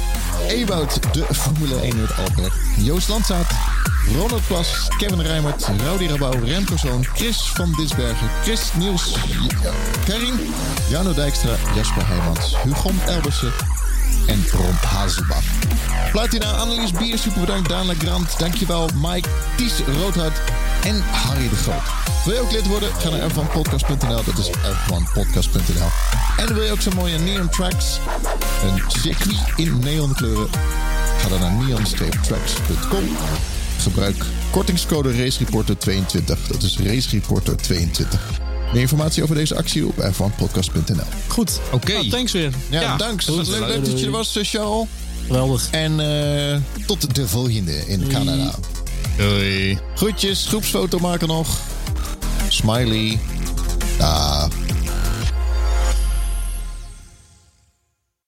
Ewout, de Formule 1 uit Alkmaar, Joost Landzaat, Ronald Plas, Kevin Rijmert, Rowdy Rabouw, Remco Zoon, Chris van Disbergen, Chris Niels, Karin, Jano Dijkstra, Jasper Heijmans, Hugon Elbersen en Ron Hazelbach. Platina, Annelies Bier, super bedankt. Daan Legrand, dankjewel. Mike, Ties Roodhout en Harry de Groot. Wil je ook lid worden? Ga naar f1podcast.nl. Dat is f1podcast.nl. En wil je ook zo'n mooie neon tracks? Een circuit in neonkleuren? Ga dan naar neon-tracks.com. Gebruik kortingscode RaceReporter22. Dat is RaceReporter22. Meer informatie over deze actie op f1podcast.nl. Goed. Oké. Nou, thanks weer. Ja, Ja, was leuk, leuk dat je er was, eh, Charles. Geweldig. En eh, tot de volgende in Canada. Doei. Groetjes, groepsfoto maken nog. Smiley. Dag.